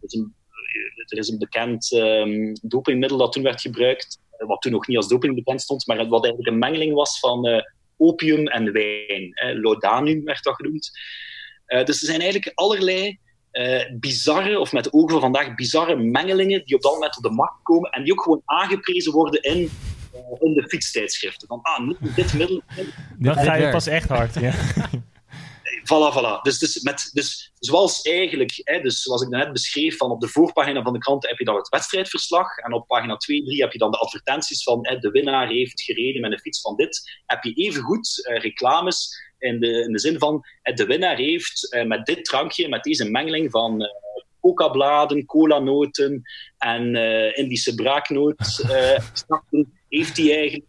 er is een bekend um, dopingmiddel dat toen werd gebruikt, wat toen nog niet als doping bekend stond, maar wat eigenlijk een mengeling was van opium en wijn. Eh, Laudanum werd dat genoemd. Uh, dus er zijn eigenlijk allerlei uh, bizarre, of met de ogen van vandaag, bizarre mengelingen die op dat moment op de markt komen en die ook gewoon aangeprezen worden in, in de fietstijdschriften. Van, ah, dit middel... Dan ga je pas echt hard, ja. [LAUGHS] Voilà, voilà. Dus, dus, met, dus zoals eigenlijk, hè, dus zoals ik net beschreef, van op de voorpagina van de krant heb je dan het wedstrijdverslag en op pagina 2, 3 heb je dan de advertenties van hè, de winnaar heeft gereden met een fiets van dit. Heb je evengoed uh, reclames in de, in de zin van hè, de winnaar heeft uh, met dit drankje, met deze mengeling van uh, coca-bladen, cola-noten en Indische braaknoot, [LAUGHS] heeft hij eigenlijk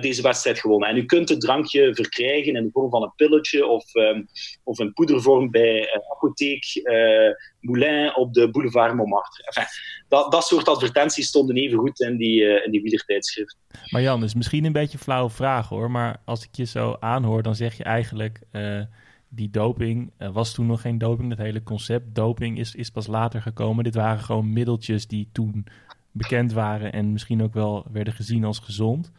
deze wedstrijd gewonnen. En u kunt het drankje verkrijgen in de vorm van een pilletje of, um, of in poedervorm bij uh, apotheek uh, Moulin op de boulevard Montmartre. Enfin, dat, dat soort advertenties stonden even goed in die, in die wielertijdschrift. Maar Jan, is misschien een beetje een flauwe vraag hoor, maar als ik je zo aanhoor, dan zeg je eigenlijk die doping was toen nog geen doping. Dat hele concept doping is, is pas later gekomen. Dit waren gewoon middeltjes die toen bekend waren en misschien ook wel werden gezien als gezond.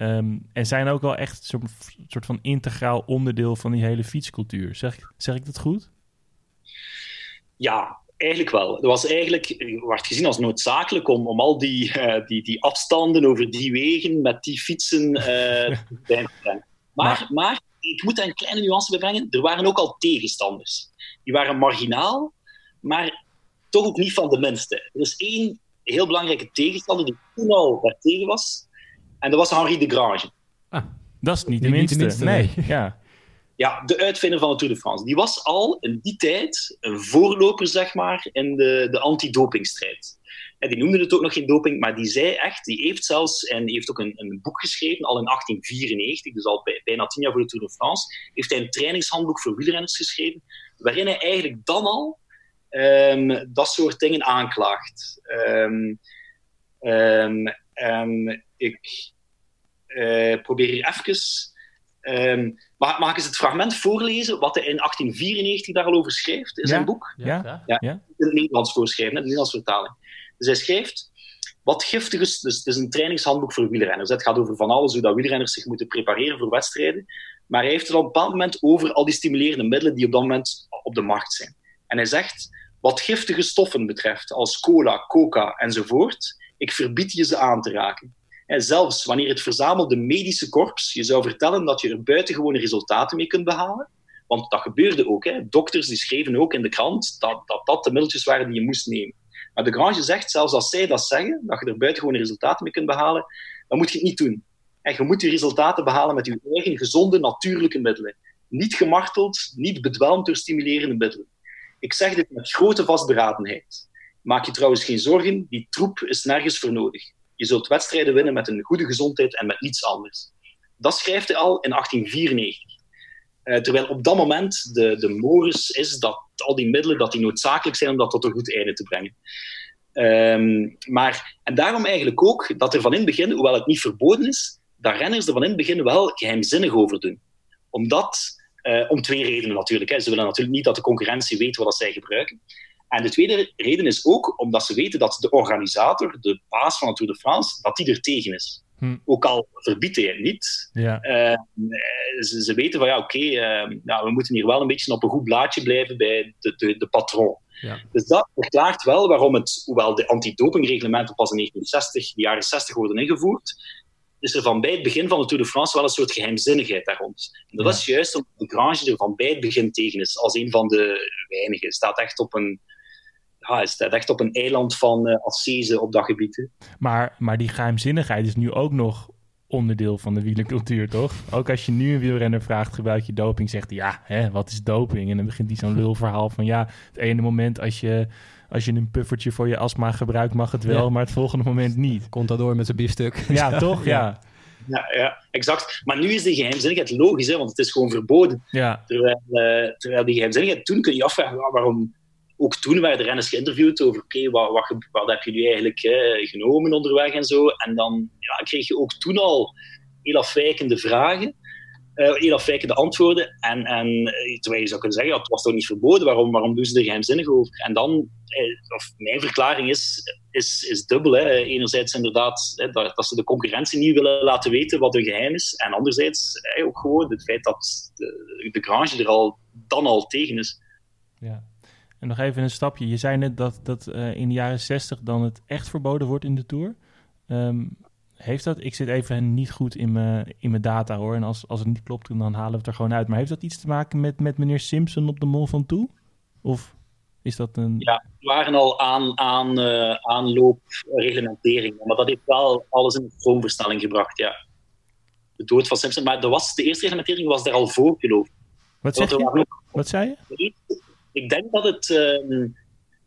Um, en zijn ook wel echt een soort, van integraal onderdeel van die hele fietscultuur. Zeg, zeg ik dat goed? Ja, eigenlijk wel. Het was eigenlijk, werd gezien als noodzakelijk om, om al die, uh, die, die afstanden over die wegen met die fietsen uh, bij [LAUGHS] te brengen. Maar, maar, maar, ik moet daar een kleine nuance bij brengen. Er waren ook al tegenstanders. Die waren marginaal, maar toch ook niet van de minste. Er is één heel belangrijke tegenstander die toen al daartegen was. En dat was Henri de Grange. Ah, dat is niet de minste. Niet de minste nee. nee. Ja. [LAUGHS] ja, de uitvinder van de Tour de France. Die was al in die tijd een voorloper, zeg maar, in de, de anti-dopingstrijd. En die noemde het ook nog geen doping, maar die zei echt, die heeft zelfs, en die heeft ook een, een boek geschreven, al in 1894, dus al bij, bijna tien jaar voor de Tour de France, heeft hij een trainingshandboek voor wielrenners geschreven, waarin hij eigenlijk dan al um, dat soort dingen aanklaagt. Um, um, en ik uh, probeer hier even. Um, mag, mag ik eens het fragment voorlezen wat hij in 1894 daar al over schrijft in ja? zijn boek? Ja, ja. ja. ja. In het Nederlands voorschrijven, in de Nederlandse vertaling. Dus hij schrijft. Wat giftig is, dus het is een trainingshandboek voor wielrenners. Het gaat over van alles, hoe dat wielrenners zich moeten prepareren voor wedstrijden. Maar hij heeft het op een bepaald moment over al die stimulerende middelen die op dat moment op de markt zijn. En hij zegt, wat giftige stoffen betreft, als cola, coca enzovoort, ik verbied je ze aan te raken. En zelfs wanneer het verzamelde medische korps je zou vertellen dat je er buitengewone resultaten mee kunt behalen, want dat gebeurde ook. Hè. Dokters die schreven ook in de krant dat, dat dat de middeltjes waren die je moest nemen. Maar de Grange zegt, zelfs als zij dat zeggen, dat je er buitengewoon resultaten mee kunt behalen, dan moet je het niet doen. En je moet die resultaten behalen met je eigen gezonde, natuurlijke middelen. Niet gemarteld, niet bedwelmd door stimulerende middelen. Ik zeg dit met grote vastberadenheid. Maak je trouwens geen zorgen, die troep is nergens voor nodig. Je zult wedstrijden winnen met een goede gezondheid en met niets anders. Dat schrijft hij al in 1894. Uh, terwijl op dat moment de, de morus is dat al die middelen dat die noodzakelijk zijn om dat tot een goed einde te brengen. Um, maar, en daarom eigenlijk ook dat er van in het begin, hoewel het niet verboden is, dat renners er van in het begin wel geheimzinnig over doen. Omdat, uh, om twee redenen natuurlijk. Hè. Ze willen natuurlijk niet dat de concurrentie weet wat zij gebruiken. En de tweede reden is ook omdat ze weten dat de organisator, de baas van de Tour de France, dat die er tegen is. Hm. Ook al verbiedt hij het niet. Ja. Uh, ze, ze, weten van ja, oké, okay, uh, ja, we moeten hier wel een beetje op een goed blaadje blijven bij de, de, de patron. Ja. Dus dat verklaart wel waarom het, hoewel de antidopingreglementen pas in 1960, de jaren 60 worden ingevoerd, is er van bij het begin van de Tour de France wel een soort geheimzinnigheid daar rond. En dat ja. is juist omdat de Grange er van bij het begin tegen is, als een van de weinigen. staat echt op een, ja, is staat echt op een eiland van uh, Assise op dat gebied. Maar, maar die geheimzinnigheid is nu ook nog onderdeel van de wielercultuur, toch? Ook als je nu een wielrenner vraagt, gebruik je doping, zegt hij, ja, hè, wat is doping? En dan begint hij zo'n [LAUGHS] lulverhaal van, ja, het ene moment als je, als je een puffertje voor je astma gebruikt, mag het wel, ja. maar het volgende moment niet. Komt dat door met zijn biefstuk. [LAUGHS] Ja, toch? Ja. ja. Ja, exact. Maar nu is die geheimzinnigheid logisch, hè, want het is gewoon verboden. Ja. Terwijl, uh, terwijl die geheimzinnigheid, toen kun je afvragen, waarom ook toen werden de renners geïnterviewd over oké, wat, wat, wat, heb je nu eigenlijk hè, genomen onderweg en zo. En dan ja, kreeg je ook toen al heel afwijkende vragen, uh, heel afwijkende antwoorden. En, en terwijl je zou kunnen zeggen, ja, het was toch niet verboden, waarom, waarom doen ze er geheimzinnig over? En dan, eh, of mijn verklaring is, is, is dubbel. Hè. Enerzijds inderdaad dat, dat, ze de concurrentie niet willen laten weten wat hun geheim is. En anderzijds ook gewoon het feit dat de, de er al dan al tegen is. Ja. En nog even een stapje. Je zei net dat, dat uh, in de jaren 60 dan het echt verboden wordt in de Tour. Um, heeft dat, ik zit even niet goed in mijn, in mijn data hoor. En als, als het niet klopt, dan halen we het er gewoon uit. Maar heeft dat iets te maken met, met meneer Simpson op de Mol van Toe? Of is dat een... Ja, er waren al aan, aan, uh, aanloopreglementeringen. Maar dat heeft wel alles in stroomverstelling gebracht, ja. De dood van Simpson. Maar de, was, de eerste reglementering was daar al voor, geloof ik. Wat zeg je? Ook... Wat zei je? Ik denk dat het, uh,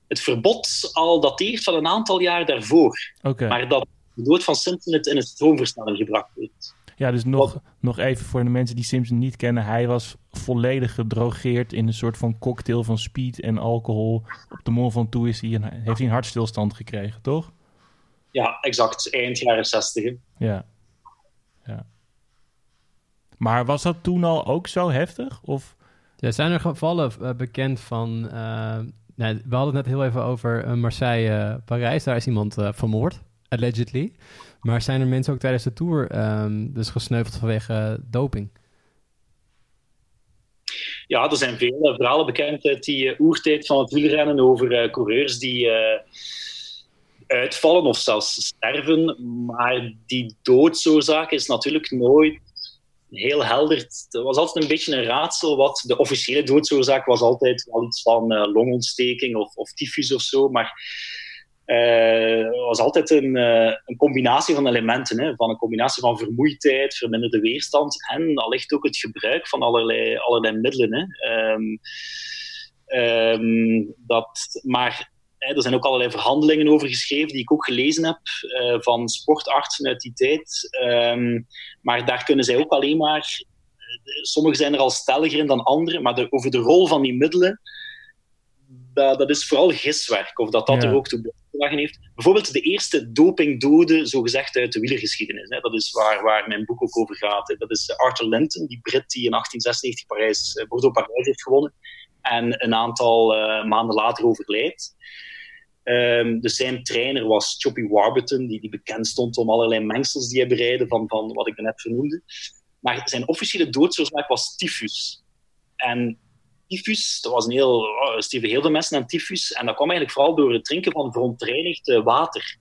het verbod al dateert van een aantal jaar daarvoor. Okay. Maar dat de dood van Simpson het in het stroomversnelling gebracht heeft. Ja, dus nog, nog even voor de mensen die Simpson niet kennen. Hij was volledig gedrogeerd in een soort van cocktail van speed en alcohol. Op de mol van toe is hij een, heeft hij een hartstilstand gekregen, toch? Ja, exact. Eind jaren 60. Ja. ja. Maar was dat toen al ook zo heftig? Of... Ja, zijn er gevallen uh, bekend van... Uh, nee, we hadden het net heel even over uh, Marseille-Parijs. Daar is iemand vermoord, allegedly. Maar zijn er mensen ook tijdens de Tour um, dus gesneuveld vanwege doping? Ja, er zijn veel verhalen bekend uit die oertijd van het wielrennen over coureurs die uitvallen of zelfs sterven. Maar die doodsoorzaak is natuurlijk nooit heel helder. Het was altijd een beetje een raadsel. Wat de officiële doodsoorzaak was altijd wel iets van uh, longontsteking of, of tyfus of zo. Maar uh, het was altijd een, uh, een combinatie van elementen. Hè, van een combinatie van vermoeidheid, verminderde weerstand en allicht ook het gebruik van allerlei, middelen. Hè. Um, um, dat, maar er zijn ook allerlei verhandelingen over geschreven die ik ook gelezen heb uh, van sportartsen uit die tijd. Um, maar daar kunnen zij ook alleen maar. Sommigen zijn er al stelliger in dan anderen, maar de, over de rol van die middelen, dat, dat is vooral giswerk. Of dat dat ja. er ook toe bijgedragen heeft. Bijvoorbeeld de eerste dopingdoden, zogezegd uit de wielergeschiedenis. Hè. Dat is waar, waar mijn boek ook over gaat. Hè. Dat is Arthur Linton, die Brit die in 1896 Parijs, Bordeaux-Parijs heeft gewonnen. En een aantal uh, maanden later overlijdt. Um, dus zijn trainer was Choppy Warburton, die, die bekend stond om allerlei mengsels die hij bereidde van, van wat ik net vernoemde. Maar zijn officiële doodsoorzaak was tyfus. En tyfus, dat was een heel... Oh, heel veel mensen aan tyfus. En dat kwam eigenlijk vooral door het drinken van verontreinigd water.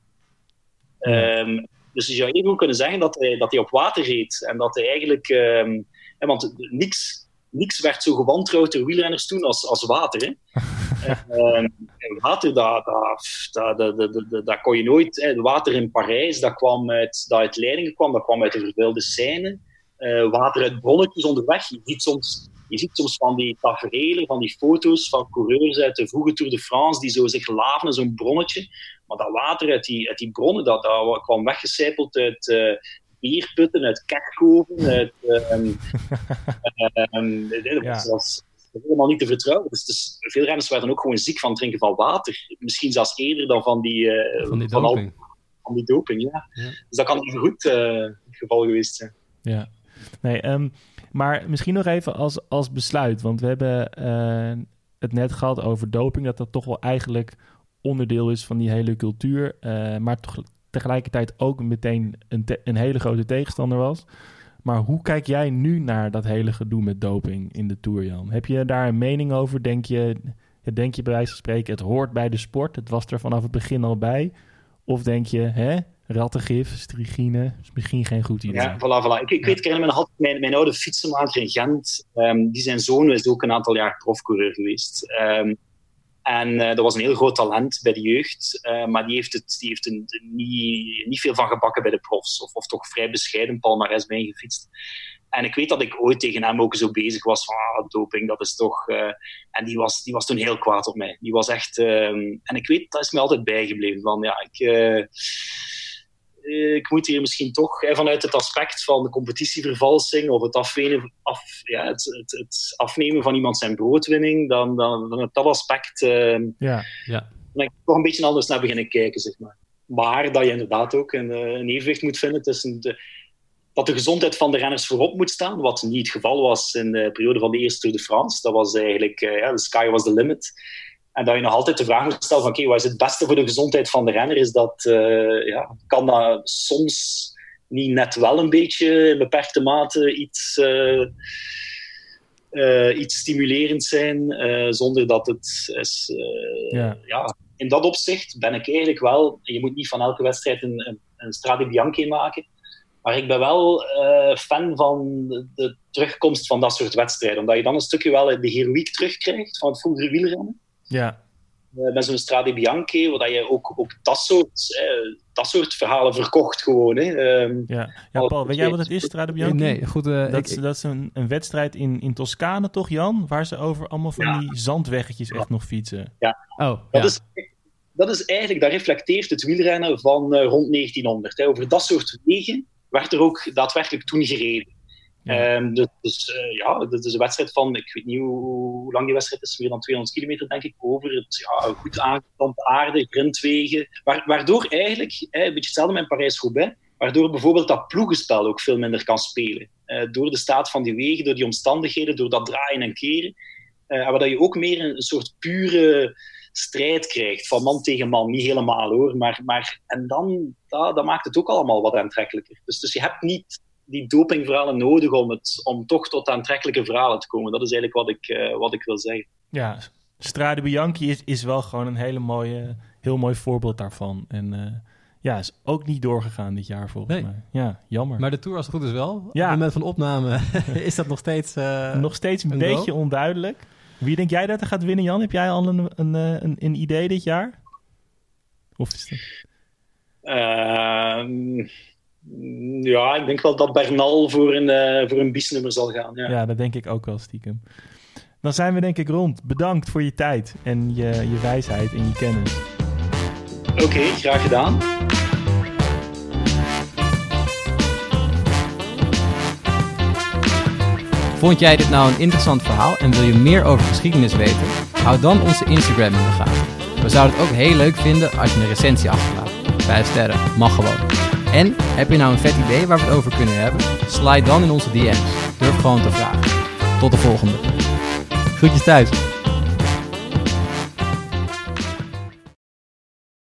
Um, dus je zou even kunnen zeggen dat hij, dat hij op water reed. En dat hij eigenlijk... Um, want niks, niks werd zo gewantrouwd door wielrenners toen als, als water. Hè? [LAUGHS] Ehm, water, dat, dat, dat, kon je nooit... Water in Parijs, dat kwam uit, dat uit Leidingen kwam, dat kwam uit de vervuilde Seine. Uh, water uit bronnetjes onderweg. Je ziet soms, je ziet soms van die tafereelen, van die foto's van coureurs uit de vroege Tour de France die zo zich laven in zo'n bronnetje. Maar dat water uit die, uit die bronnen, dat, dat kwam weggecijpeld uit uh, bierputten, uit kerkhoven. Uit, [LAUGHS] um, um, dat was, helemaal niet te vertrouwen. Dus, dus, veel renners werden ook gewoon ziek van het drinken van water. Misschien zelfs eerder dan van die, uh, van die doping. Van, al, van die doping ja. ja. Dus dat kan even goed uh, het geval geweest zijn. Ja. Nee, um, maar misschien nog even als, als besluit. Want we hebben uh, het net gehad over doping. Dat dat toch wel eigenlijk onderdeel is van die hele cultuur. Maar toch tegelijkertijd ook meteen een, een hele grote tegenstander was. Maar hoe kijk jij nu naar dat hele gedoe met doping in de Tour, Jan? Heb je daar een mening over? Denk je, denk je bij wijze van spreken, het hoort bij de sport? Het was er vanaf het begin al bij? Of denk je, hè, rattengif, strigine, is misschien geen goed idee. Ja, voilà, voilà. Ik, ik weet, ik mijn, mijn, mijn oude fietsenmaker in Gent, um, die zijn zoon is ook een aantal jaar profcoureur geweest. Um, en uh, dat was een heel groot talent bij de jeugd, uh, maar die heeft, het, die heeft er niet, niet veel van gebakken bij de profs, of, of toch vrij bescheiden palmares gefietst. En ik weet dat ik ooit tegen hem ook zo bezig was van ah, doping, dat is toch... Uh, en die was, die was toen heel kwaad op mij. Die was echt... en ik weet, dat is me altijd bijgebleven. Van ja, ik eh, ik moet hier misschien toch vanuit het aspect van de competitievervalsing of het, afnemen, af, ja, het, het, het, afnemen van iemand zijn broodwinning, dan, dan, dan dat aspect uh, ja, ja. dan ik toch een beetje anders naar beginnen kijken. Zeg maar. maar dat je inderdaad ook een, eh, een evenwicht moet vinden tussen de, dat de gezondheid van de renners voorop moet staan, wat niet het geval was in de periode van de eerste Tour de France. Dat was eigenlijk, uh, ja, the sky was the limit. En dat je nog altijd de vraag moet stellen van oké, okay, wat is het beste voor de gezondheid van de renner? Is dat, uh, ja, kan dat soms niet net wel een beetje in beperkte mate iets, uh, uh, iets stimulerend zijn, zonder dat het is... Ja. ja. in dat opzicht ben ik eigenlijk wel... Je moet niet van elke wedstrijd een, een, een Strade maken, maar ik ben wel fan van de, de, terugkomst van dat soort wedstrijden. Omdat je dan een stukje wel de heroïek terugkrijgt van het vroegere wielrennen. Ja. Uh, met zo'n Strade Bianchi, waar je ook, ook dat, soort, eh, dat soort verhalen verkocht gewoon. Hè. Um, ja. ja, Paul, weet jij wat het is, Strade Bianchi? Nee, goed. Uh, dat, ik, dat is een, een wedstrijd in, in Toscane, toch Jan? Waar ze over allemaal van ja. die zandweggetjes echt nog fietsen. Ja, oh, dat, is, dat is eigenlijk, dat reflecteert het wielrennen van rond 1900. Hè. Over dat soort wegen werd er ook daadwerkelijk toen gereden. Um, dus, dus uh, ja, dat is een wedstrijd van, ik weet niet hoe, lang die wedstrijd is, meer dan 200 kilometer denk ik, over ja, goed aangeplant aarde, grindwegen, wa waardoor eigenlijk, eh, een beetje hetzelfde met Parijs-Roubaix, waardoor bijvoorbeeld dat ploegenspel ook veel minder kan spelen. Uh, door de staat van die wegen, door die omstandigheden, door dat draaien en keren, uh, waar je ook meer een, een soort pure strijd krijgt, van man tegen man. Niet helemaal hoor, maar, maar en dan, dat, dat maakt het ook allemaal wat aantrekkelijker. Dus, dus je hebt niet die dopingverhalen nodig om, het, om toch tot aantrekkelijke verhalen te komen. Dat is eigenlijk wat ik, uh, wat ik wil zeggen. Ja, Strade Bianchi is, is wel gewoon een hele mooie, heel mooi voorbeeld daarvan. En uh, ja, is ook niet doorgegaan dit jaar volgens nee. mij. Ja, jammer. Maar de Tour als het goed is wel. Ja. Op het moment van opname [LAUGHS] is dat nog steeds uh, Nog steeds een, een beetje go? onduidelijk. Wie denk jij dat er gaat winnen, Jan? Heb jij al een, een, een, een idee dit jaar? Of is het... Uh, ja, ik denk wel dat Bernal voor een, uh, voor een biesnummer zal gaan. Ja. ja, dat denk ik ook wel stiekem. Dan zijn we denk ik rond. Bedankt voor je tijd en je, je wijsheid en je kennis. Oké, okay, graag gedaan. Vond jij dit nou een interessant verhaal en wil je meer over geschiedenis weten? Hou dan onze Instagram in de gaten. We zouden het ook heel leuk vinden als je een recensie achterlaat. 5 sterren, mag gewoon. En heb je nou een vet idee waar we het over kunnen hebben? Slide dan in onze DM's. Durf gewoon te vragen. Tot de volgende. Groetjes thuis.